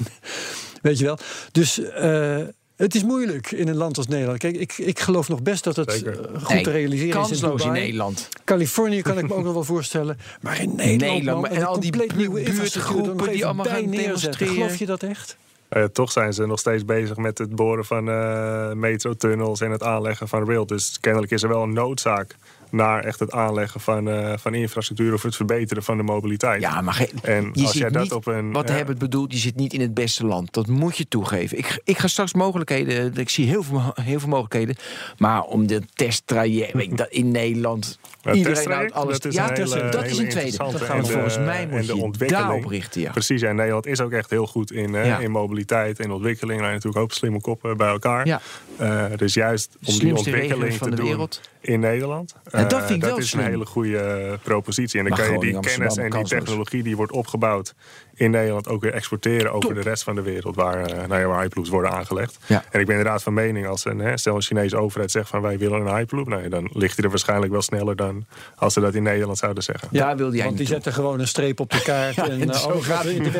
Weet je wel. Dus eh, het is moeilijk in een land als Nederland. Kijk, ik, ik geloof nog best dat het Zeker. eh, goed Nee, te realiseren is in Kansloos in Dubai. Nederland. Californië kan ik me ook nog wel voorstellen. Maar in Nederland, Nederland, man, en al die nieuwe infrastructuur nog buurtgroepen die allemaal bij gaan demonstreren. Geloof je dat echt? Eh, toch zijn ze nog steeds bezig met het boren van eh metrotunnels en het aanleggen van rail. Dus kennelijk is er wel een noodzaak naar echt het aanleggen van, eh, van infrastructuur of het verbeteren van de mobiliteit. Ja, maar ge- En je als zit jij dat niet, op een- Wat ja. hebben het bedoeld, je zit niet in het beste land. Dat moet je toegeven. Ik, ik ga straks mogelijkheden, ik zie heel veel, heel veel mogelijkheden. Maar om de testtraject, dat in Nederland... Ja, iedereen houdt alles... dat is ja, een hele- dat is een tweede. Dat gaan we de- volgens mij moet en de je ontwikkeling. daarop richten. Ja. Precies, en Nederland is ook echt heel goed in, hè, Ja. in mobiliteit en ontwikkeling. Nou, natuurlijk ook slimme koppen bij elkaar. Ja. Eh, dus juist om die ontwikkeling van te de doen wereld. In Nederland. En dat eh, vind ik wel is slim. een hele goede eh, propositie. En dan Maar kan je die kennis en die technologie die wordt opgebouwd in Nederland ook weer exporteren over Top. de rest van de wereld waar, eh, nou ja, waar hyperloops worden aangelegd. Ja. En ik ben inderdaad van mening als een, hè, stel een Chinese overheid zegt van wij willen een hyperloop, nou ja, dan ligt hij er waarschijnlijk wel sneller dan als ze dat in Nederland zouden zeggen. Daar wilde jij Want die zetten gewoon een streep op de kaart. en en eh, zo wat gaat in de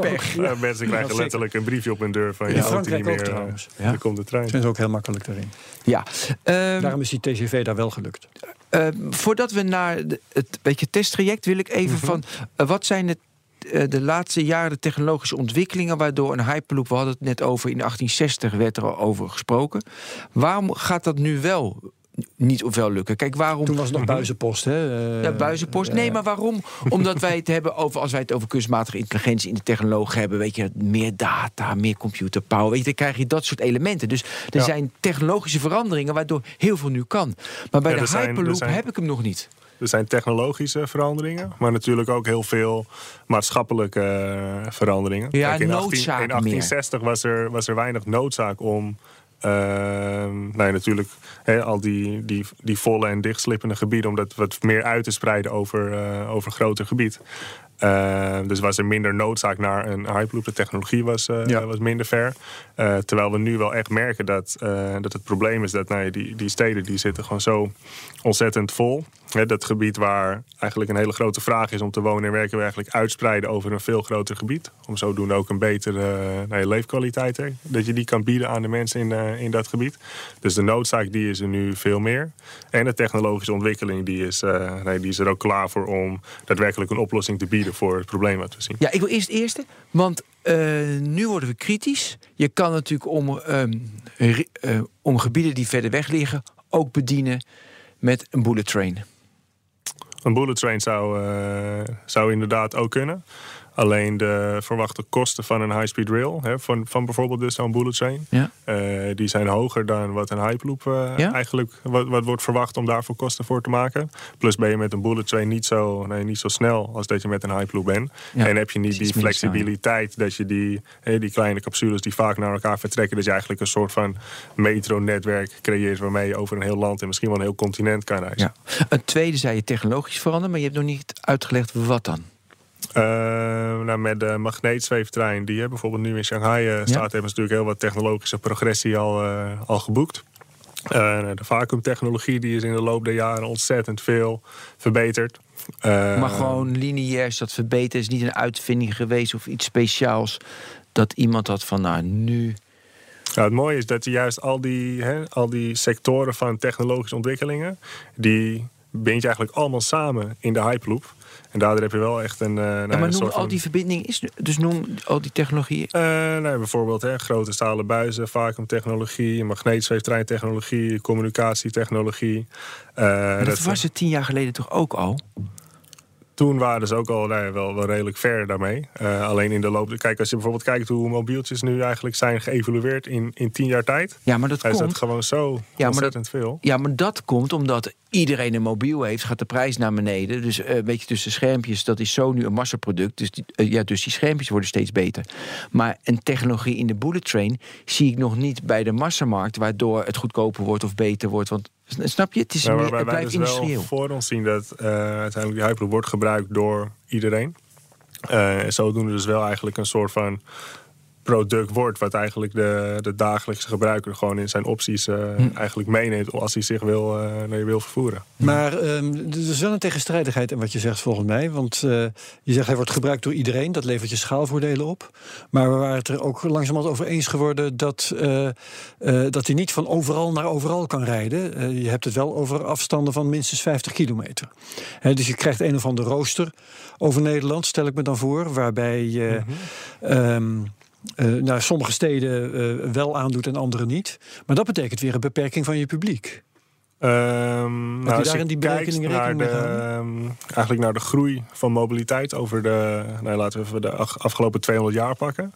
weg. Ja, mensen krijgen letterlijk een briefje op hun deur van je auto Frankrijk niet meer. eh, trouwens. Ja. Er komt de trein. Zijn ze ook heel makkelijk daarin. Ja. Ehm, Daarom is die TGV daar wel gelukt. Eh, voordat we naar het beetje testtraject wil ik even Mhm. van wat zijn de, de laatste jaren de technologische ontwikkelingen waardoor een hyperloop, we hadden het net over in 1860 werd er al over gesproken. Waarom gaat dat nu wel niet of wel lukken? Kijk, waarom Toen was het nog buizenpost. Hè? eh, ja, buizenpost. eh, Nee, maar waarom? Omdat wij het hebben over, als wij het over kunstmatige intelligentie in de technologie hebben, weet je, meer data, meer computerpower, weet je, dan krijg je dat soort elementen. Dus er Ja. zijn technologische veranderingen waardoor heel veel nu kan. Maar bij Ja, de er zijn- er Hyperloop zijn- heb ik hem nog niet. Er zijn technologische veranderingen, maar natuurlijk ook heel veel maatschappelijke eh, veranderingen. Ja, Kijk, in, noodzaak in 1860 was er, was er weinig noodzaak om. ehm, nou ja, natuurlijk hè, al die, die, die volle en dichtslippende gebieden, om dat wat meer uit te spreiden over, eh, over groter gebied. Eh, dus was er minder noodzaak naar een hyperloop. De technologie was, eh, Ja. was minder ver. Terwijl we nu wel echt merken dat, dat het probleem is dat nou die, die steden die zitten gewoon zo ontzettend vol. Dat gebied waar eigenlijk een hele grote vraag is om te wonen en werken, we eigenlijk uitspreiden over een veel groter gebied. Om zodoende ook een betere eh, nou ja, leefkwaliteit hè, dat je die kan bieden aan de mensen in, eh, in dat gebied. Dus de noodzaak die is er nu veel meer. En de technologische ontwikkeling die is, eh, nee, die is er ook klaar voor om daadwerkelijk een oplossing te bieden voor het probleem wat we zien. Ja, ik wil eerst het eerste. Want nu worden we kritisch. Je kan natuurlijk om, ehm, eh, om gebieden die verder weg liggen ook bedienen met een bullet train. Een bullet train zou, eh, zou inderdaad ook kunnen. Alleen de verwachte kosten van een high-speed rail, hè, van, van bijvoorbeeld dus zo'n bullet train, Ja. eh, die zijn hoger dan wat een hyperloop eh, Ja? eigenlijk wat, wat wordt verwacht om daarvoor kosten voor te maken. Plus ben je met een bullet train niet zo, nee, niet zo snel als dat je met een hyperloop bent. Ja, En heb je niet die flexibiliteit dat je die, die kleine capsules die vaak naar elkaar vertrekken, dat je eigenlijk een soort van metronetwerk creëert waarmee je over een heel land en misschien wel een heel continent kan reizen. Ja. Een tweede zei je technologisch veranderen, maar je hebt nog niet uitgelegd wat dan. Nou, met de magneetzweeftrein die hè, bijvoorbeeld nu in Shanghai eh, staat, hebben ze natuurlijk heel wat technologische progressie al, eh, al geboekt. De vacuümtechnologie die is in de loop der jaren ontzettend veel verbeterd. Maar gewoon lineair is dat verbeteren. is niet een uitvinding geweest of iets speciaals. Dat iemand had van, nou nu... Nou, het mooie is dat je juist al die, hè, al die sectoren van technologische ontwikkelingen, die bind je eigenlijk allemaal samen in de Hyperloop. En daardoor heb je wel echt een. eh, nou, Ja, maar noem al die verbindingen, is, dus noem al die technologieën. Eh, nou, bijvoorbeeld hè, grote stalen buizen, vacuümtechnologie, toen waren ze ook al nou ja, wel, wel redelijk ver daarmee. Eh, alleen in de loop... Kijk, als je bijvoorbeeld kijkt hoe mobieltjes nu eigenlijk zijn geëvolueerd in, in tien jaar tijd. Ja, maar dat Hij is komt. dat gewoon zo maar ontzettend veel. Ja, maar dat komt omdat iedereen een mobiel heeft, gaat de prijs naar beneden. Dus eh, een beetje tussen schermpjes, dat is zo nu een massaproduct. Dus die, eh, ja, dus die schermpjes worden steeds beter. Maar een technologie in de bullet train zie ik nog niet bij de massamarkt, waardoor het goedkoper wordt of beter wordt. Want snap je, het, is Ja, meer, het wij blijft dus wel voor ons zien dat eh, uiteindelijk die Hyperloop wordt gebruikt door iedereen. Eh zodoende dus wel eigenlijk een soort van product wordt... wat eigenlijk de, de dagelijkse gebruiker gewoon in zijn opties eh, Hm. eigenlijk meeneemt... als hij zich wil, eh, naar je wil vervoeren. Maar ehm, er is wel een tegenstrijdigheid in wat je zegt volgens mij. Want eh, je zegt hij wordt gebruikt door iedereen. Dat levert je schaalvoordelen op. Maar we waren het er ook langzamerhand over eens geworden... dat, eh, eh, dat hij niet van overal naar overal kan rijden. Eh, je hebt het wel over afstanden van minstens 50 kilometer. Hè, dus je krijgt een of ander rooster over Nederland, stel ik me dan voor. Waarbij je... ehm, eh, naar sommige steden eh, wel aandoet en andere niet. Maar dat betekent weer een beperking van je publiek. Ehm, nou, je als daar in die berekening rekening mee ehm, eigenlijk naar de groei van mobiliteit over de, nou, laten we even de afgelopen 200 jaar pakken,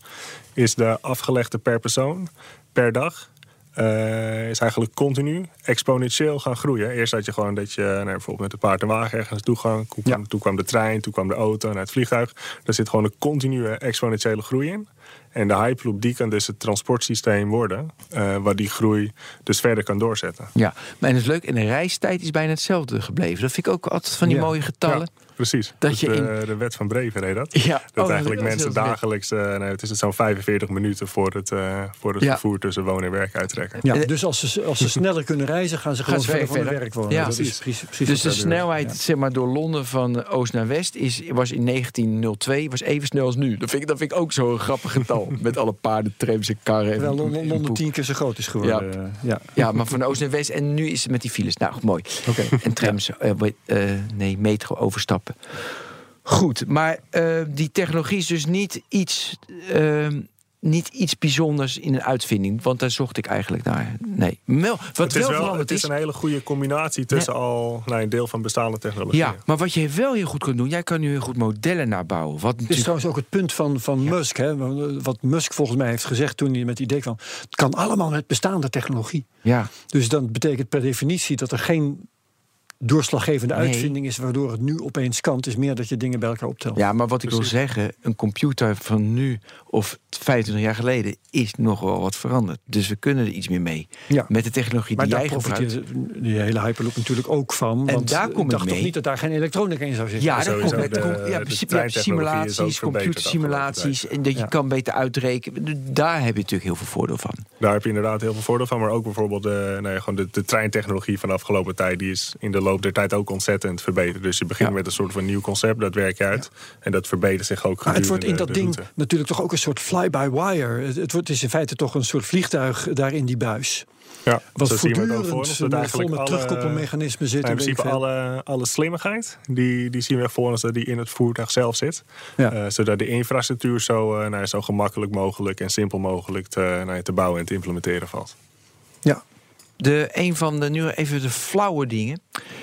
is de afgelegde per persoon per dag eh, is eigenlijk continu exponentieel gaan groeien. Eerst had je gewoon dat je nou, bijvoorbeeld met de paard en wagen ergens naartoe ging. Toen kwam, toen kwam de trein, toen kwam de auto en het vliegtuig. Daar zit gewoon een continue exponentiële groei in. En de Hyperloop die kan dus het transportsysteem worden, eh waar die groei dus verder kan doorzetten. Ja, maar en het is leuk. En de reistijd is bijna hetzelfde gebleven. Dat vind ik ook altijd van die Ja. mooie getallen. Ja, precies. Dat Dus je de, in- de wet van Breven heet dat. Ja. Dat Oh, eigenlijk dat mensen dagelijks, eh nee, het is het zo'n 45 minuten voor het, eh, voor het Ja. vervoer tussen wonen en werk uittrekken. Ja, Eh, dus als ze, als ze sneller kunnen reizen, gaan ze Gaan gewoon ze verder ver- van werk wonen. Ja. dat is Precies. precies, precies Dus de snelheid Ja. zeg maar, door Londen van eh, oost naar west is, was in 1902 was even snel als nu. Dat vind ik, dat vind ik ook zo'n grappig getal. Met alle paarden, trams en karren. en- Terwijl Londen, tien keer zo groot is geworden. Ja. Ja. Ja, maar van oost naar west. En nu is het met die files. Nou, mooi. Oké. En trams, eh, weet- eh, nee, metro overstappen. Goed, maar eh, die technologie is dus niet iets, eh, niet iets bijzonders in een uitvinding. Want daar zocht ik eigenlijk naar. Nee. Mel, wat Het is, wel wel, het is een hele goede combinatie tussen al nou, een deel van bestaande technologie. Ja, maar wat je wel heel goed kunt doen, jij kan nu heel goed modellen nabouwen. Wat is trouwens ook het punt van, van Musk. Hè? Wat Musk volgens mij heeft gezegd toen hij met het idee kwam. Het kan allemaal met bestaande technologie. ja, Dus dan betekent per definitie dat er geen doorslaggevende Nee. uitvinding is... waardoor het nu opeens kan. Het is meer dat je dingen bij elkaar optelt. ja, maar wat ik wil zeggen, een computer van nu of 25 jaar geleden is nog wel wat veranderd. Dus we kunnen er iets meer mee. Ja. Met de technologie Maar die daar jij gebruikt. profiteert die hele Hyperloop natuurlijk ook van. En want daar kom ik dacht toch mee. niet dat daar geen elektronica in zou zitten. Ja, dat sowieso komt met de- kom- ja, de simulaties, computersimulaties. En dat je Ja. kan beter uitrekenen. Daar heb je natuurlijk heel veel voordeel van. Daar heb je inderdaad heel veel voordeel van. Maar ook bijvoorbeeld de, nou ja, gewoon de, de treintechnologie van de afgelopen tijd... die is in de loop der tijd ook ontzettend verbeterd. Dus je begint Ja. met een soort van nieuw concept, dat werk je uit. En dat verbetert zich ook Maar het wordt in dat de ding route. natuurlijk toch ook een soort fly-by-wire. Het, het wordt, is in feite toch een soort vliegtuig daar in die buis. Ja, Wat zo zien we voortdurend voor ons. Dat met- vol eigenlijk met alle- terugkoppelmechanismen zit. In principe alle, alle slimmigheid, die, die zien we voor ons dat die in het voertuig zelf zit. Ja. Eh, zodat de infrastructuur zo, nou, ja, zo gemakkelijk mogelijk en simpel mogelijk te, nou te bouwen en te implementeren valt. Ja. De, een van de, nu even de flauwe dingen.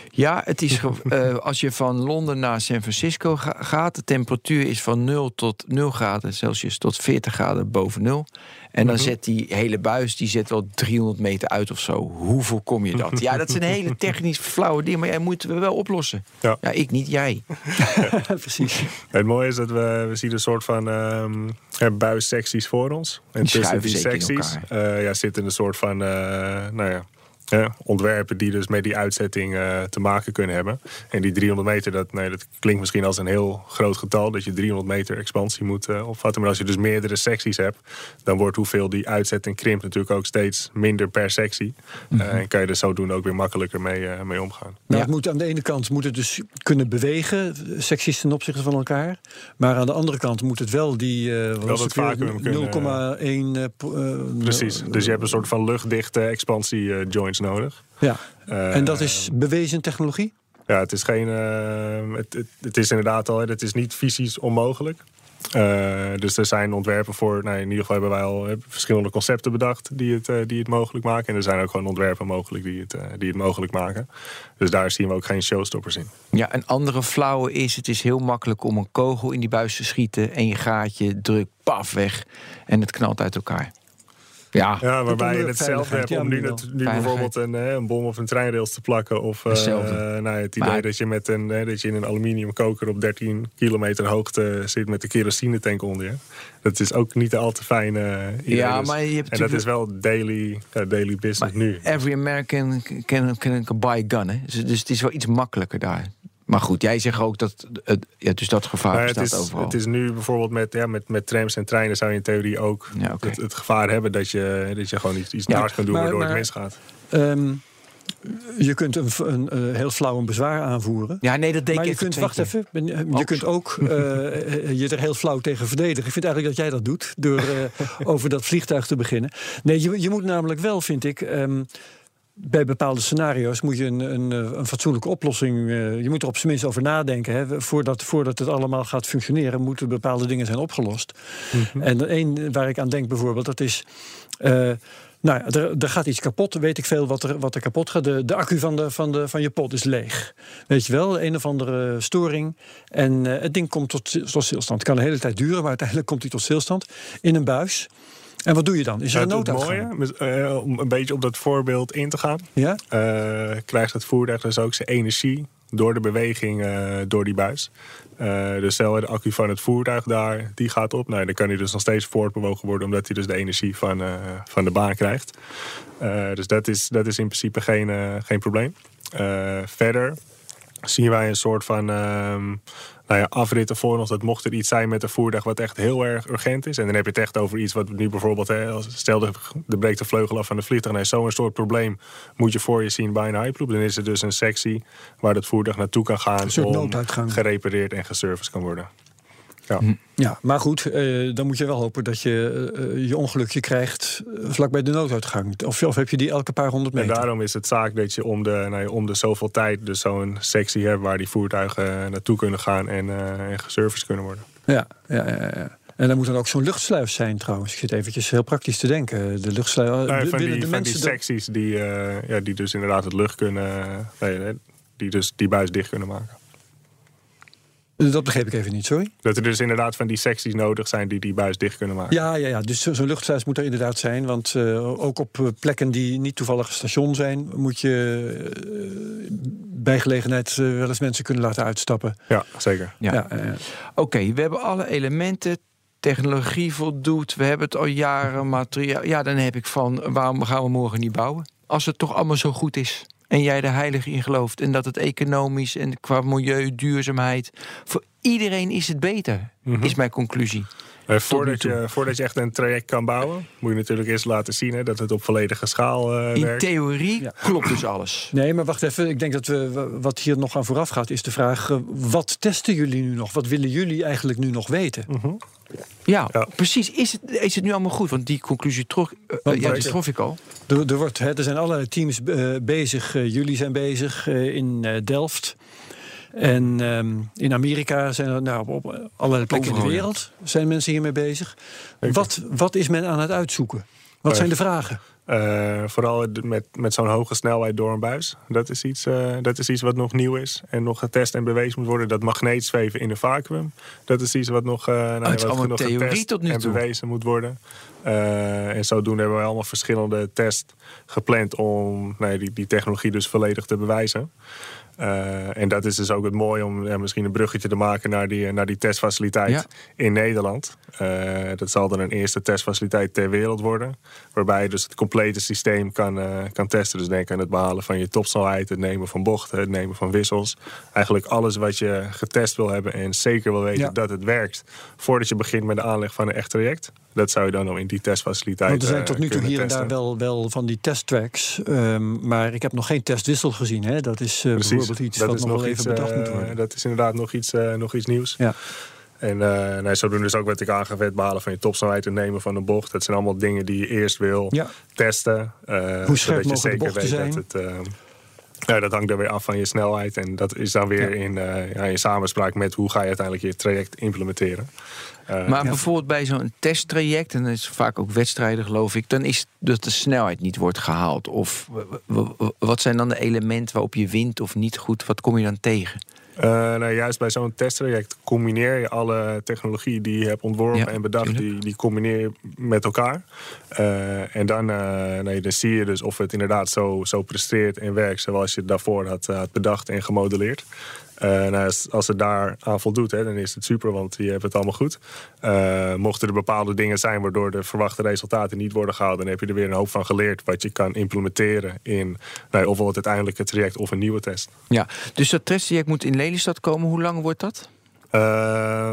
Ja, het is eh, als je van Londen naar San Francisco ga- gaat, de temperatuur is van 0 tot 0 graden Celsius tot 40 graden boven 0. En dan zet die hele buis, die zet wel 300 meter uit of zo. Hoe voorkom je dat? Ja, dat is een hele technisch flauwe ding, maar jij moeten we wel oplossen. Ja. Ja, ik niet, jij. Precies. Het mooie is dat we, we zien een soort van ehm ja, buissecties voor ons. En Die tussen die secties eh, ja, zitten een soort van eh, nou ja, ontwerpen die dus met die uitzetting eh, te maken kunnen hebben. En die 300 meter, dat, nee, dat klinkt misschien als een heel groot getal, dat je 300 meter expansie moet eh, opvatten. Maar als je dus meerdere secties hebt, dan wordt hoeveel die uitzetting krimpt natuurlijk ook steeds minder per sectie. Eh, en kan je er zodoende ook weer makkelijker mee, mee omgaan. Nou, Ja. het moet aan de ene kant moet het dus kunnen bewegen, secties ten opzichte van elkaar. Maar aan de andere kant moet het wel die eh, wat was dat het weer, vacuüm kunnen- 0,1. eh, po- eh, Precies. Dus je hebt een soort van luchtdichte expansie joints nodig. Ja. Eh, En dat is bewezen technologie? Ja, het is geen. eh, het, het, het is inderdaad al. Het is niet fysisch onmogelijk. Eh, dus er zijn ontwerpen voor, nou, in ieder geval hebben wij al verschillende concepten bedacht die het, die het mogelijk maken. En er zijn ook gewoon ontwerpen mogelijk die het, die het mogelijk maken. Dus daar zien we ook geen showstoppers in. Ja, een andere flauwe is: het is heel makkelijk om een kogel in die buis te schieten. En je gaatje drukt paf weg. En het knalt uit elkaar. Ja, Ja, waarbij je hetzelfde hebt om nu, nu bijvoorbeeld een, eh, een bom of een treinrails te plakken. Of eh, Hetzelfde. nou, ja, het idee Maar- dat je, met een, eh, dat je in een aluminiumkoker op 13 kilometer hoogte zit met de kerosinetank onder je. Dat is ook niet al te fijn eh, idee. Ja, Dus- maar je hebt en dat is wel daily, daily business nu. every American can, can, can buy a gun. Hè? Dus, dus het is wel iets makkelijker daar. Maar goed, jij zegt ook dat het, ja, dus dat gevaar Maar het, is, overal. het is nu bijvoorbeeld met, ja, met, met trams en treinen zou je in theorie ook Ja, het, het gevaar hebben dat je, dat je gewoon iets, iets Ja, naars kan doen maar- waardoor maar- het misgaat. Ehm, je kunt een, een, eh, heel flauw een bezwaar aanvoeren. ja, nee, dat deed maar ik je kunt, wacht keer. even, ben- je kunt ook eh, je er heel flauw tegen verdedigen. Ik vind eigenlijk dat jij dat doet, door eh, over dat vliegtuig te beginnen. Nee, je, je moet namelijk wel, vind ik... ehm, bij bepaalde scenario's moet je een, een, eh, een fatsoenlijke oplossing. eh, je moet er op zijn minst over nadenken. Hè. Voordat, voordat het allemaal gaat functioneren, moeten bepaalde dingen zijn opgelost. En één waar ik aan denk bijvoorbeeld, dat is. eh, nou er, er gaat iets kapot, weet ik veel wat er, wat er kapot gaat. De, de accu van, de, van, de, van je pot is leeg. Weet je wel, een of andere storing. En het ding komt tot, tot stilstand. Het kan een hele tijd duren, maar uiteindelijk komt hij tot stilstand. In een buis. En wat doe je dan? Is er een Het, het mooie, eh, om een beetje op dat voorbeeld in te gaan, Ja? eh, krijgt het voertuig dus ook zijn energie door de beweging eh, door die buis. Dus stel de accu van het voertuig daar, die gaat op. Nou, dan kan hij dus nog steeds voortbewogen worden, omdat hij dus de energie van, van de baan krijgt. Dus dat is, dat is in principe geen, geen probleem. Verder zien wij een soort van ehm, nou ja, afritten voor ons. Dat mocht er iets zijn met een voertuig wat echt heel erg urgent is. En dan heb je het echt over iets wat nu bijvoorbeeld... Hè, stel, de, de breekt de vleugel af van de vliegtuig. Nee, zo'n soort probleem moet je voor je zien bij een hyperloop. Dan is er dus een sectie waar het voertuig naartoe kan gaan... soort om nooduitgang. gerepareerd en geserviced kan worden. Ja. Ja, maar goed, eh, dan moet je wel hopen dat je eh, je ongelukje krijgt eh, vlakbij de nooduitgang. Of, of heb je die elke paar honderd En meter? daarom is het zaak dat je om de, nou ja, om de zoveel tijd... dus zo'n sectie hebt waar die voertuigen naartoe kunnen gaan... en, eh en geserviced kunnen worden. Ja, ja, ja, ja. En dan moet dan ook zo'n luchtsluis zijn trouwens. Ik zit eventjes heel praktisch te denken. De luchtsluis. Nou, de- van die, de van die secties die, eh, ja, die dus inderdaad het lucht kunnen... nee, die dus die buis dicht kunnen maken. Dat begreep ik even niet, sorry. Dat er dus inderdaad van die secties nodig zijn die die buis dicht kunnen maken. Ja, ja, ja. dus zo- zo'n luchtsluis moet er inderdaad zijn. Want eh, ook op eh, plekken die niet toevallig een station zijn, moet je eh, bij gelegenheid wel eens mensen kunnen laten uitstappen. Ja, zeker. Ja. Ja, Oké, we hebben alle elementen. Technologie voldoet. We hebben het al jaren. Materiaal. Ja, dan heb ik van waarom gaan we morgen niet bouwen? Als het toch allemaal zo goed is. En jij er heilig in gelooft. En dat het economisch en qua milieu, duurzaamheid. Voor iedereen is het beter. Mhm. Is mijn conclusie. Eh, voordat, je, voordat je echt een traject kan bouwen, moet je natuurlijk eerst laten zien hè, dat het op volledige schaal eh, In werkt. theorie Ja. klopt dus alles. Nee, maar wacht even. Ik denk dat we wat hier nog aan vooraf gaat, is de vraag: eh, wat testen jullie nu nog? Wat willen jullie eigenlijk nu nog weten? Mhm. Ja, Ja. precies. Is het, is het nu allemaal goed? Want die conclusie trof, Want- ja, die trof ik al. Er, er, wordt, hè, er zijn allerlei teams eh, bezig. Jullie zijn bezig eh, in eh, Delft. En ehm, in Amerika zijn er nou, op, allerlei plekken in de wereld zijn mensen hiermee bezig. Wat, wat is men aan het uitzoeken? Wat Eh, zijn de vragen? Eh, vooral met, met zo'n hoge snelheid door een buis. Dat is, iets, eh, dat is iets wat nog nieuw is. En nog getest en bewezen moet worden. Dat magneetzweven in een vacuüm. Dat is iets wat nog, eh nou, is wat nog theorie getest tot nu en toe. bewezen moet worden. Eh, en zodoende hebben we allemaal verschillende tests gepland om die, die technologie dus volledig te bewijzen. Eh, en dat is dus ook het mooie om ja, misschien een bruggetje te maken naar die, naar die testfaciliteit Ja. in Nederland. Eh, dat zal dan een eerste testfaciliteit ter wereld worden. Waarbij je dus het complete systeem kan, kan testen. Dus denk aan het behalen van je topsnelheid, het nemen van bochten, het nemen van wissels. Eigenlijk alles wat je getest wil hebben en zeker wil weten Ja. dat het werkt. Voordat je begint met de aanleg van een echt traject. Dat zou je dan al in die testfaciliteit Want er zijn eh, tot nu toe hier en daar wel, wel van die testtracks. ehm, maar ik heb nog geen testwissel gezien. Hè? Dat is eh, bijvoorbeeld iets Dat wat is nog wel even bedacht eh, moet worden. Dat is inderdaad nog iets, eh, nog iets nieuws. Ja. En uh, nee, zodoende is ook wat ik aangaf, het behalen van je topsnelheid, het nemen van een bocht. Dat zijn allemaal dingen die je eerst wil Ja. testen. eh, Hoe scherp zodat je de zeker weet zijn? dat het, eh, Ja, dat hangt er weer af van je snelheid. En dat is dan weer in, uh, ja, in samenspraak met hoe ga je uiteindelijk je traject implementeren. Uh, maar bijvoorbeeld bij zo'n testtraject, en dat is vaak ook wedstrijden geloof ik, dan is dat de snelheid niet wordt gehaald. Of wat zijn dan de elementen waarop je wint of niet goed? Wat kom je dan tegen? Uh, nou, juist bij zo'n testtraject combineer je alle technologie die je hebt ontworpen en bedacht, die, die combineer je met elkaar. Uh, en dan, uh, nee, dan zie je dus of het inderdaad zo, zo presteert en werkt zoals je het daarvoor had, had bedacht en gemodelleerd. Uh, nou, als het daar aan voldoet, hè, dan is het super, want je hebt het allemaal goed. Uh, mochten er bepaalde dingen zijn waardoor de verwachte resultaten niet worden gehaald, dan heb je er weer een hoop van geleerd wat je kan implementeren in nou, ofwel het uiteindelijke traject of een nieuwe test. Ja, dus dat testtraject moet in Lelystad komen. Hoe lang wordt dat? Uh,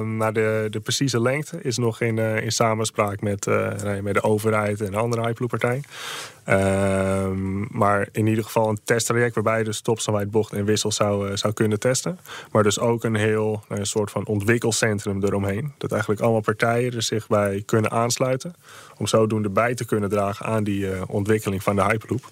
nou de, de precieze lengte is nog in, uh, in samenspraak met, uh, met de overheid en de andere Hyperloop-partij. maar in ieder geval een testtraject waarbij je dus stopsnelheid, bocht en wissel zou, zou kunnen testen. Maar dus ook een heel een soort van ontwikkelcentrum eromheen. Dat eigenlijk allemaal partijen er zich bij kunnen aansluiten. Om zodoende bij te kunnen dragen aan die ontwikkeling van de Hyperloop.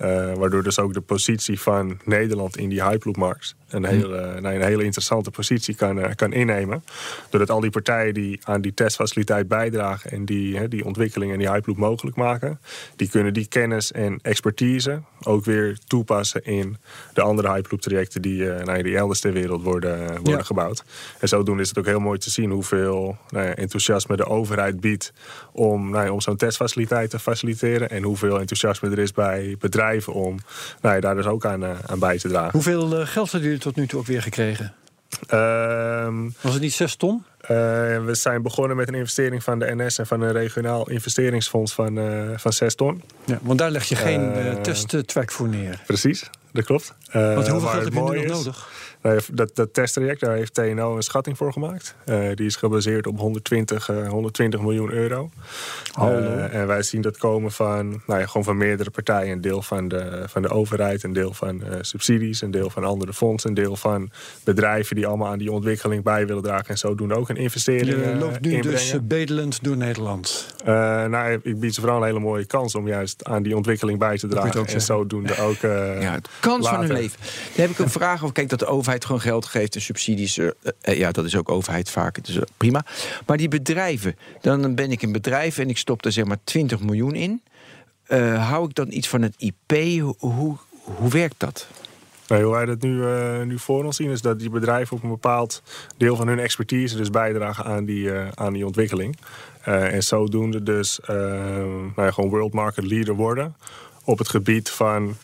Uh, waardoor dus ook de positie van Nederland in die Hyperloop-markt een, hele, nee, een hele interessante positie kan, uh, kan innemen. Doordat al die partijen die aan die testfaciliteit bijdragen en die, die ontwikkeling en die Hyperloop mogelijk maken, die kunnen die kennis en expertise ook weer toepassen in de andere Hyperloop-trajecten die, uh, nou, die elders ter wereld worden, worden ja. gebouwd. En zodoende is het ook heel mooi te zien hoeveel nou ja, enthousiasme de overheid biedt om, nou ja, om zo'n testfaciliteit te faciliteren en hoeveel enthousiasme er is bij bedrijven om nou ja, daar dus ook aan, aan bij te dragen. Hoeveel uh, geld hebben jullie tot nu toe ook weer gekregen? Uh, Was het niet 6 ton? Uh, we zijn begonnen met een investering van de NS en van een regionaal investeringsfonds van, uh, van 6 ton. Ja, want daar leg je geen uh, testtrack voor neer. Precies, dat klopt. Want hoeveel geld heb je nu nog nodig? Dat, dat testtraject, daar heeft TNO een schatting voor gemaakt. Uh, die is gebaseerd op 120, uh, 120 miljoen euro. Uh, en wij zien dat komen van, nou ja, gewoon van meerdere partijen. Een deel van de, van de overheid, een deel van subsidies, een deel van andere fondsen, een deel van bedrijven die allemaal aan die ontwikkeling bij willen dragen. En zo doen ook een investering. Je loopt nu inbrengen. dus bedelend door Nederland. nou, ik bied ze vooral een hele mooie kans om juist aan die ontwikkeling bij te dragen. En zodoende ook. ja, het kans later. van hun leven. Daar heb ik een vraag over. Kijk, dat de overheid gewoon geld geeft en subsidies. Uh, uh, ja, dat is ook overheid vaak. Dus prima. Maar die bedrijven, dan ben ik een bedrijf en ik stop er zeg maar 20 miljoen in. hou ik dan iets van het IP? Hoe, hoe werkt dat? Nee, hoe wij dat nu, nu voor ons zien, is dat die bedrijven op een bepaald deel van hun expertise dus bijdragen aan die, aan die ontwikkeling. en zodoende dus nou gewoon world market leader worden op het gebied van,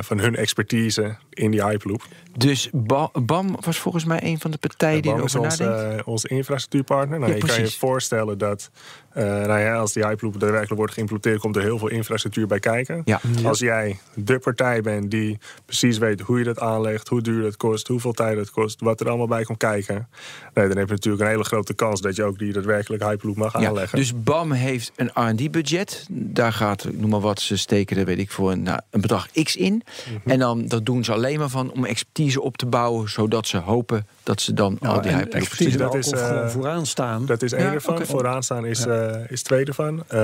van hun expertise in die Hyperloop. Dus ba BAM was volgens mij een van de partijen ja, die erover onze, nadenkt? Uh, onze infrastructuurpartner. Nou, Ja, je kan je voorstellen dat uh, nou ja, als die Hyperloop daadwerkelijk wordt geïmplementeerd... komt er heel veel infrastructuur bij kijken. Ja. Als jij de partij bent die precies weet hoe je dat aanlegt... hoe duur dat kost, hoeveel tijd het kost... wat er allemaal bij komt kijken... Nee, dan heb je natuurlijk een hele grote kans... dat je ook die daadwerkelijk Hyperloop mag Ja, aanleggen. dus BAM heeft een R&D-budget. Daar gaat, noem maar wat, ze steken er weet ik voor een, nou, een bedrag X in. Mhm. En dan dat doen ze alleen maar van om expertise op te bouwen, zodat ze hopen dat ze dan al die hyperloops expertise dat is, is, eh, gewoon vooraan staan. Dat is één Ja, ervan. Vooraan staan is, eh, is twee ervan. Eh,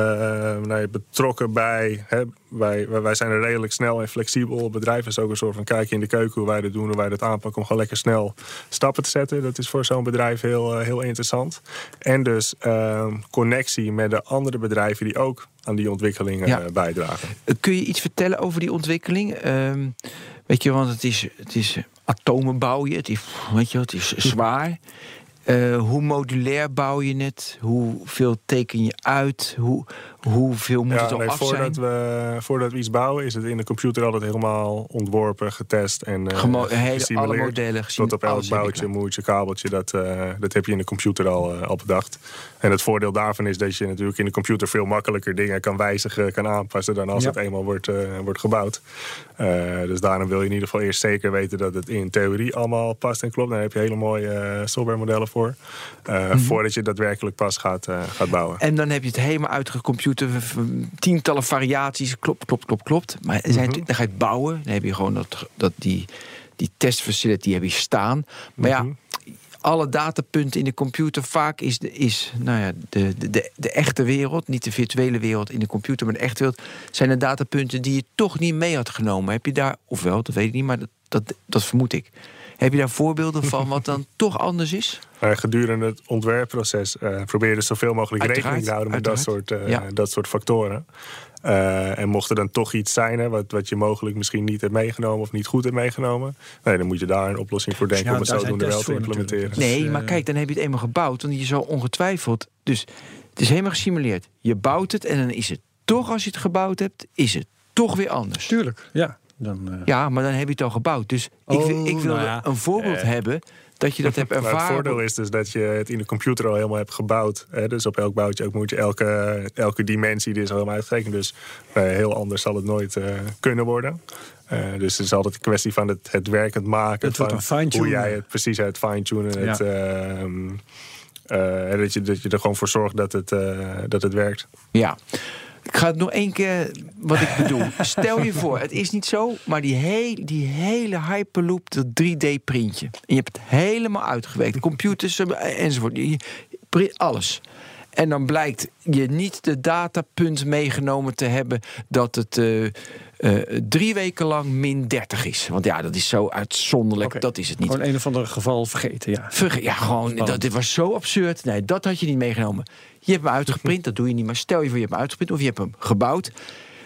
nou, je betrokken bij, hè, wij, wij wij zijn een redelijk snel en flexibel bedrijf. Het is ook een soort van kijkje in de keuken hoe wij dat doen, hoe wij dat aanpakken om gewoon lekker snel stappen te zetten. Dat is voor zo'n bedrijf heel, heel interessant. En dus eh, connectie met de andere bedrijven die ook aan die ontwikkelingen Ja. bijdragen. Kun je iets vertellen over die ontwikkeling? Weet je, want het is, het is atomen bouw je, het is, weet je, het is zwaar. Eh, hoe modulair bouw je het? Hoeveel teken je uit? Hoe, hoeveel moet het al nee, af zijn? voordat, we, voordat we iets bouwen is het in de computer altijd helemaal ontworpen, getest en eh, Gemo- hele, alle modellen gezien. Tot op elk klaar. moertje, kabeltje, dat, eh, dat heb je in de computer al, al bedacht. En het voordeel daarvan is dat je natuurlijk in de computer veel makkelijker dingen kan wijzigen, kan aanpassen dan als Ja. het eenmaal wordt, wordt gebouwd. Eh, dus daarom wil je in ieder geval eerst zeker weten dat het in theorie allemaal past en klopt. Daar heb je hele mooie eh, softwaremodellen voor. Eh, Voordat je daadwerkelijk pas gaat, gaat bouwen. Mhm. En dan heb je het helemaal uitgecomputer, v- v- tientallen variaties, klopt, klopt, klopt, klopt. Maar Mhm. dan ga je het bouwen, dan heb je gewoon dat, dat die, die testfacility heb je staan. Maar Mhm. ja, alle datapunten in de computer. Vaak is, de, is nou ja, de, de, de, echte wereld, niet de virtuele wereld in de computer, maar de echte wereld, zijn de datapunten die je toch niet mee had genomen. Heb je daar, ofwel, dat weet ik niet, maar dat, dat vermoed ik. Heb je daar voorbeelden van wat dan toch anders is? Maar gedurende het ontwerpproces eh, probeer je dus zoveel mogelijk Uiteraard, rekening te houden met dat soort, eh, Ja. dat soort factoren. Eh, en mocht er dan toch iets zijn hè, wat, wat je mogelijk misschien niet hebt meegenomen of niet goed hebt meegenomen, nee, dan moet je daar een oplossing voor denken Ja, om het zodoende wel te implementeren. natuurlijk. Nee, maar eh, kijk, dan heb je het eenmaal gebouwd. Want je zal ongetwijfeld. Dus het is helemaal gesimuleerd. Je bouwt het en dan is het toch, als je het gebouwd hebt, is het toch weer anders. Tuurlijk, ja. Dan, eh, Ja, maar dan heb je het al gebouwd. Dus ik, Oh, wil- ik wil nou ja. een voorbeeld hebben dat je dat hebt Maar ervaren. het voordeel is dus dat je het in de computer al helemaal hebt gebouwd. Hè? Dus op elk bouwtje ook moet je elke, elke dimensie die is al helemaal uitgerekend. Dus eh, heel anders zal het nooit eh, kunnen worden. Eh, dus het is altijd een kwestie van het, het werkend maken. Het wordt van. Hoe jij het precies uit fine-tunen. Ja. Het, ehm, eh, dat, je, dat je er gewoon voor zorgt dat het, eh, dat het werkt. Ja. Ik ga het nog één keer wat ik bedoel. Stel je voor, het is niet zo, maar die, heel, die hele Hyperloop, dat 3D-printje. En je hebt het helemaal uitgewerkt. Computers eh, enzovoort. Alles. En dan blijkt je niet de datapunt meegenomen te hebben dat het eh, eh, drie weken lang min 30 is. Want ja, dat is zo uitzonderlijk. Dat is het niet. Gewoon een of ander geval vergeten, ja. Verge- ja, gewoon, dat, dit was zo absurd. Nee, dat had je niet meegenomen. Je hebt hem uitgeprint, dat doe je niet. Maar stel je voor, je hebt hem uitgeprint of je hebt hem gebouwd.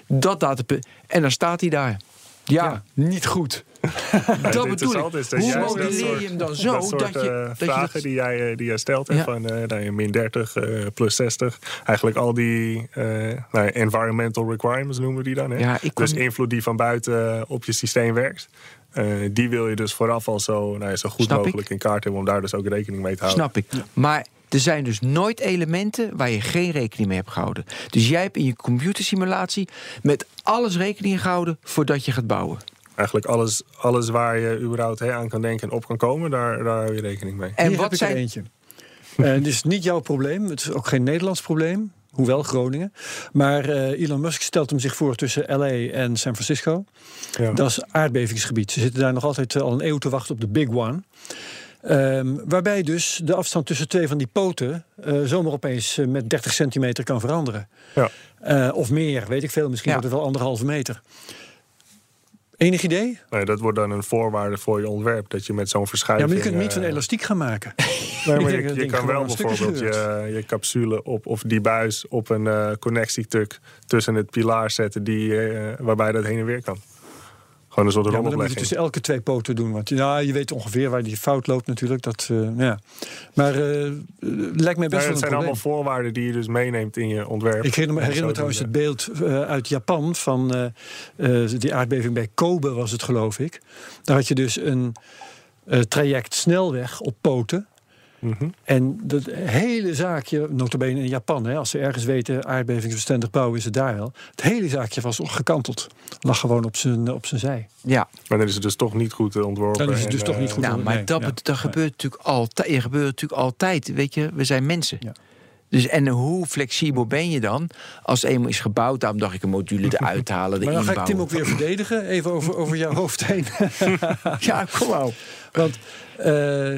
Dat datapunt. En dan staat hij daar. Ja, Ja. niet goed. dat bedoel ik. is dat Hoe modelleer je hem dan zo dat soort dat je, eh, dat je vragen dat- die, jij, eh, die jij stelt, Ja. van eh, nou, min 30, eh, plus 60. Eigenlijk al die eh, nou, environmental requirements noemen we die dan. Hè? Ja, ik kon- Dus invloed die van buiten eh, op je systeem werkt. eh, die wil je dus vooraf al zo, nou ja, zo goed Snap ik. mogelijk in kaart hebben om daar dus ook rekening mee te houden. Snap ik. Maar er zijn dus nooit elementen waar je geen rekening mee hebt gehouden. Dus jij hebt in je computersimulatie met alles rekening gehouden voordat je gaat bouwen. Eigenlijk alles, alles waar je überhaupt hè, aan kan denken en op kan komen, daar, daar hou je rekening mee. En Hier wat heb ik er zijn. eentje. Eh, het is niet jouw probleem. Het is ook geen Nederlands probleem. Hoewel Groningen. Maar eh, Elon Musk stelt hem zich voor tussen LA en San Francisco. Ja. Dat is aardbevingsgebied. Ze zitten daar nog altijd eh, al een eeuw te wachten op de Big One. Ehm, waarbij dus de afstand tussen twee van die poten eh, zomaar opeens met 30 centimeter kan veranderen. Ja. Eh, of meer, weet ik veel. Misschien Ja. wordt het wel anderhalve meter. Enig idee? Nee, dat wordt dan een voorwaarde voor je ontwerp. Dat je met zo'n Ja, verschuiving... maar je kunt niet van eh, elastiek gaan maken. Nee, maar je, je kan wel bijvoorbeeld je, je capsule op, of die buis op een eh connectietuk tussen het pilaar zetten die, eh, waarbij dat heen en weer kan. Gewoon een soort Ja, maar dan moet je tussen elke twee poten doen. Want ja, je weet ongeveer waar die fout loopt natuurlijk. Dat, eh, ja. Maar eh, lijkt mij best Nee, wel het een zijn probleem. allemaal voorwaarden die je dus meeneemt in je ontwerp. Ik herinner me, Om herinner me trouwens het beeld eh, uit Japan van die aardbeving bij Kobe was het geloof ik. Daar had je dus een traject snelweg op poten. Mhm. En dat hele zaakje, notabene in Japan, hè, als ze ergens weten aardbevingsbestendig bouwen, is het daar wel. Het hele zaakje was gekanteld. Lag gewoon op zijn, op zijn zij. Ja, Maar dan is het dus toch niet goed eh, ontworpen. Dan is het dus en, toch niet goed. nou, maar nee, dat, ja. dat gebeurt natuurlijk altijd. Er gebeurt natuurlijk altijd. Weet je, we zijn mensen. Ja. Dus en hoe flexibel ben je dan als eenmaal is gebouwd? Daarom dacht ik een module eruit halen, de Maar dan ga ik. Tim ook weer verdedigen, even over, over jouw hoofd heen. Ja, kom maar. Want eh,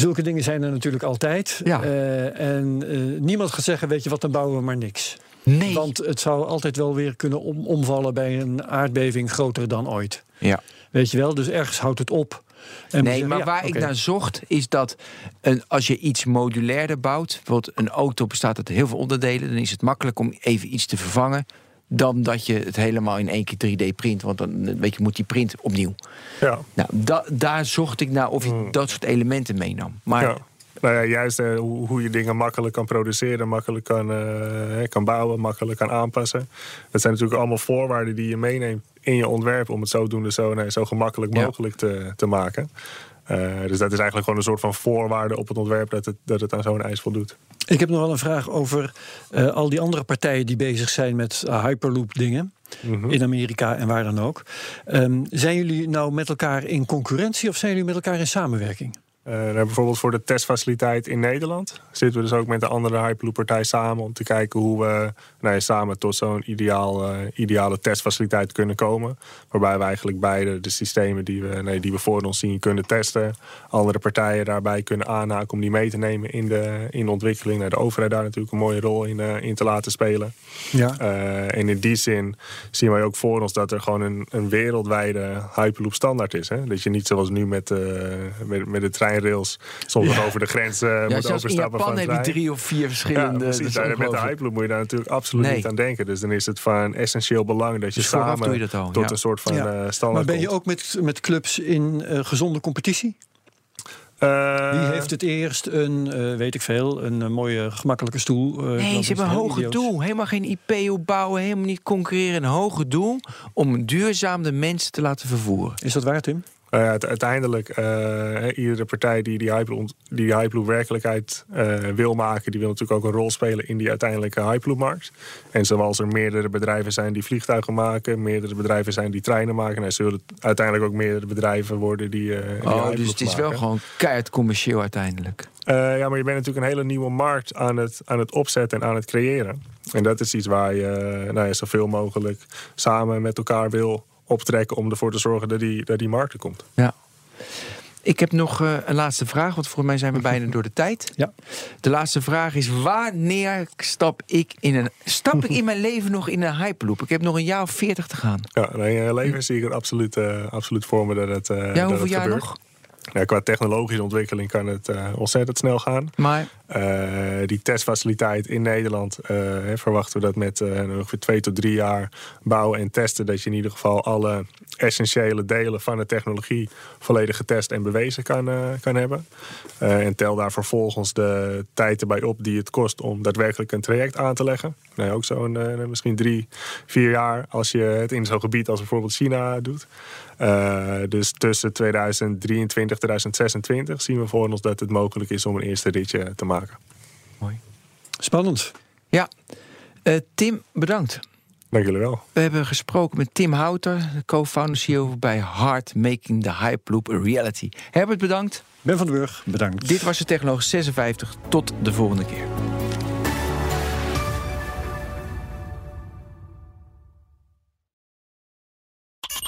zulke dingen zijn er natuurlijk altijd. Ja. Eh, en eh, niemand gaat zeggen, weet je wat, dan bouwen we maar niks. Nee. Want het zou altijd wel weer kunnen om- omvallen bij een aardbeving groter dan ooit. ja. Weet je wel, dus ergens houdt het op. En Nee, zeggen, maar ja, waar ik naar zocht is dat een, als je iets modulairder bouwt, bijvoorbeeld een auto bestaat uit heel veel onderdelen, dan is het makkelijk om even iets te vervangen dan dat je het helemaal in één keer 3D print, want dan weet je moet die print opnieuw. Ja, Nou, da- daar zocht ik naar of je dat soort elementen meenam. Maar ja. Nou ja, juist eh, hoe, hoe je dingen makkelijk kan produceren, makkelijk kan, eh, kan bouwen, makkelijk kan aanpassen. Dat zijn natuurlijk allemaal voorwaarden die je meeneemt in je ontwerp om het zodoende zo, nee, zo gemakkelijk Ja. mogelijk te, te maken. Eh, dus dat is eigenlijk gewoon een soort van voorwaarde op het ontwerp dat het, dat het aan zo'n eis voldoet. Ik heb nog wel een vraag over eh, al die andere partijen die bezig zijn met eh, Hyperloop dingen. Mhm. In Amerika en waar dan ook. Ehm, zijn jullie nou met elkaar in concurrentie of zijn jullie met elkaar in samenwerking? Uh, bijvoorbeeld voor de testfaciliteit in Nederland zitten we dus ook met de andere Hyperloop-partij samen om te kijken hoe we nou ja, samen tot zo'n ideaal, uh, ideale testfaciliteit kunnen komen. Waarbij we eigenlijk beide de systemen die we, nee, die we voor ons zien kunnen testen. Andere partijen daarbij kunnen aanhaken om die mee te nemen in de, in de ontwikkeling. Nou, de overheid daar natuurlijk een mooie rol in, uh, in te laten spelen. Ja. en in die zin zien wij ook voor ons dat er gewoon een, een wereldwijde Hyperloop standaard is. Hè? Dat je niet zoals nu met, met, met de treinrails soms ja. over de grens uh, ja, moet overstappen. In Japan heb je drie of vier verschillende. Ja, precies, daar, met de Hyperloop moet je daar natuurlijk absoluut nee. niet aan denken. Dus dan is het van essentieel belang dat je dus samen je al, tot een soort van uh, standaard Maar ben je komt. ook met, met clubs in uh, gezonde competitie? Uh, Wie heeft het eerst een, uh, weet ik veel, een uh, mooie gemakkelijke stoel? nee, ze hebben een hoger idioot. doel. Helemaal geen IP opbouwen, helemaal niet concurreren. Een hoger doel om duurzaam de mensen te laten vervoeren. Is dat waar, Tim? Uh, uiteindelijk, uh, iedere partij die die Hyperloop, die Hyperloop werkelijkheid uh, wil maken, die wil natuurlijk ook een rol spelen in die uiteindelijke Hyperloop-markt. En zoals er meerdere bedrijven zijn die vliegtuigen maken, meerdere bedrijven zijn die treinen maken, en zullen uiteindelijk ook meerdere bedrijven worden die. die oh, dus het is wel gewoon keihard commercieel uiteindelijk. ja, maar je bent natuurlijk een hele nieuwe markt aan het, aan het opzetten en aan het creëren. En dat is iets waar je nou ja, zoveel mogelijk samen met elkaar wil optrekken om ervoor te zorgen dat die, dat die markt er komt. Ja. Ik heb nog uh, een laatste vraag, want voor mij zijn we bijna door de tijd. Ja. De laatste vraag is: wanneer stap ik in een stap ik in mijn leven nog in een hyperloop? Ik heb nog een jaar of veertig te gaan. Ja, in je leven zie ik het absoluut, uh, absoluut voor me dat het. Uh, ja, dat hoeveel het jaar gebeurt. nog? Ja, qua technologische ontwikkeling kan het uh, ontzettend snel gaan. Maar uh, die testfaciliteit in Nederland uh, verwachten we dat met ongeveer twee tot drie jaar bouwen en testen. Dat je in ieder geval alle essentiële delen van de technologie volledig getest en bewezen kan, kan hebben. en tel daar vervolgens de tijd erbij op die het kost om daadwerkelijk een traject aan te leggen. Nee, ook zo'n misschien drie, vier jaar als je het in zo'n gebied als bijvoorbeeld China doet. Uh, dus tussen 2023 en 2026 zien we voor ons dat het mogelijk is om een eerste ritje te maken. Mooi. Spannend. Ja. Uh, Tim, bedankt. Dank jullie wel. We hebben gesproken met Tim Houter, de co-founder CEO bij Hard Making the Hyperloop a Reality. Herbert, bedankt. Ben van den Burg, bedankt. Dit was de Technoloog 56. Tot de volgende keer.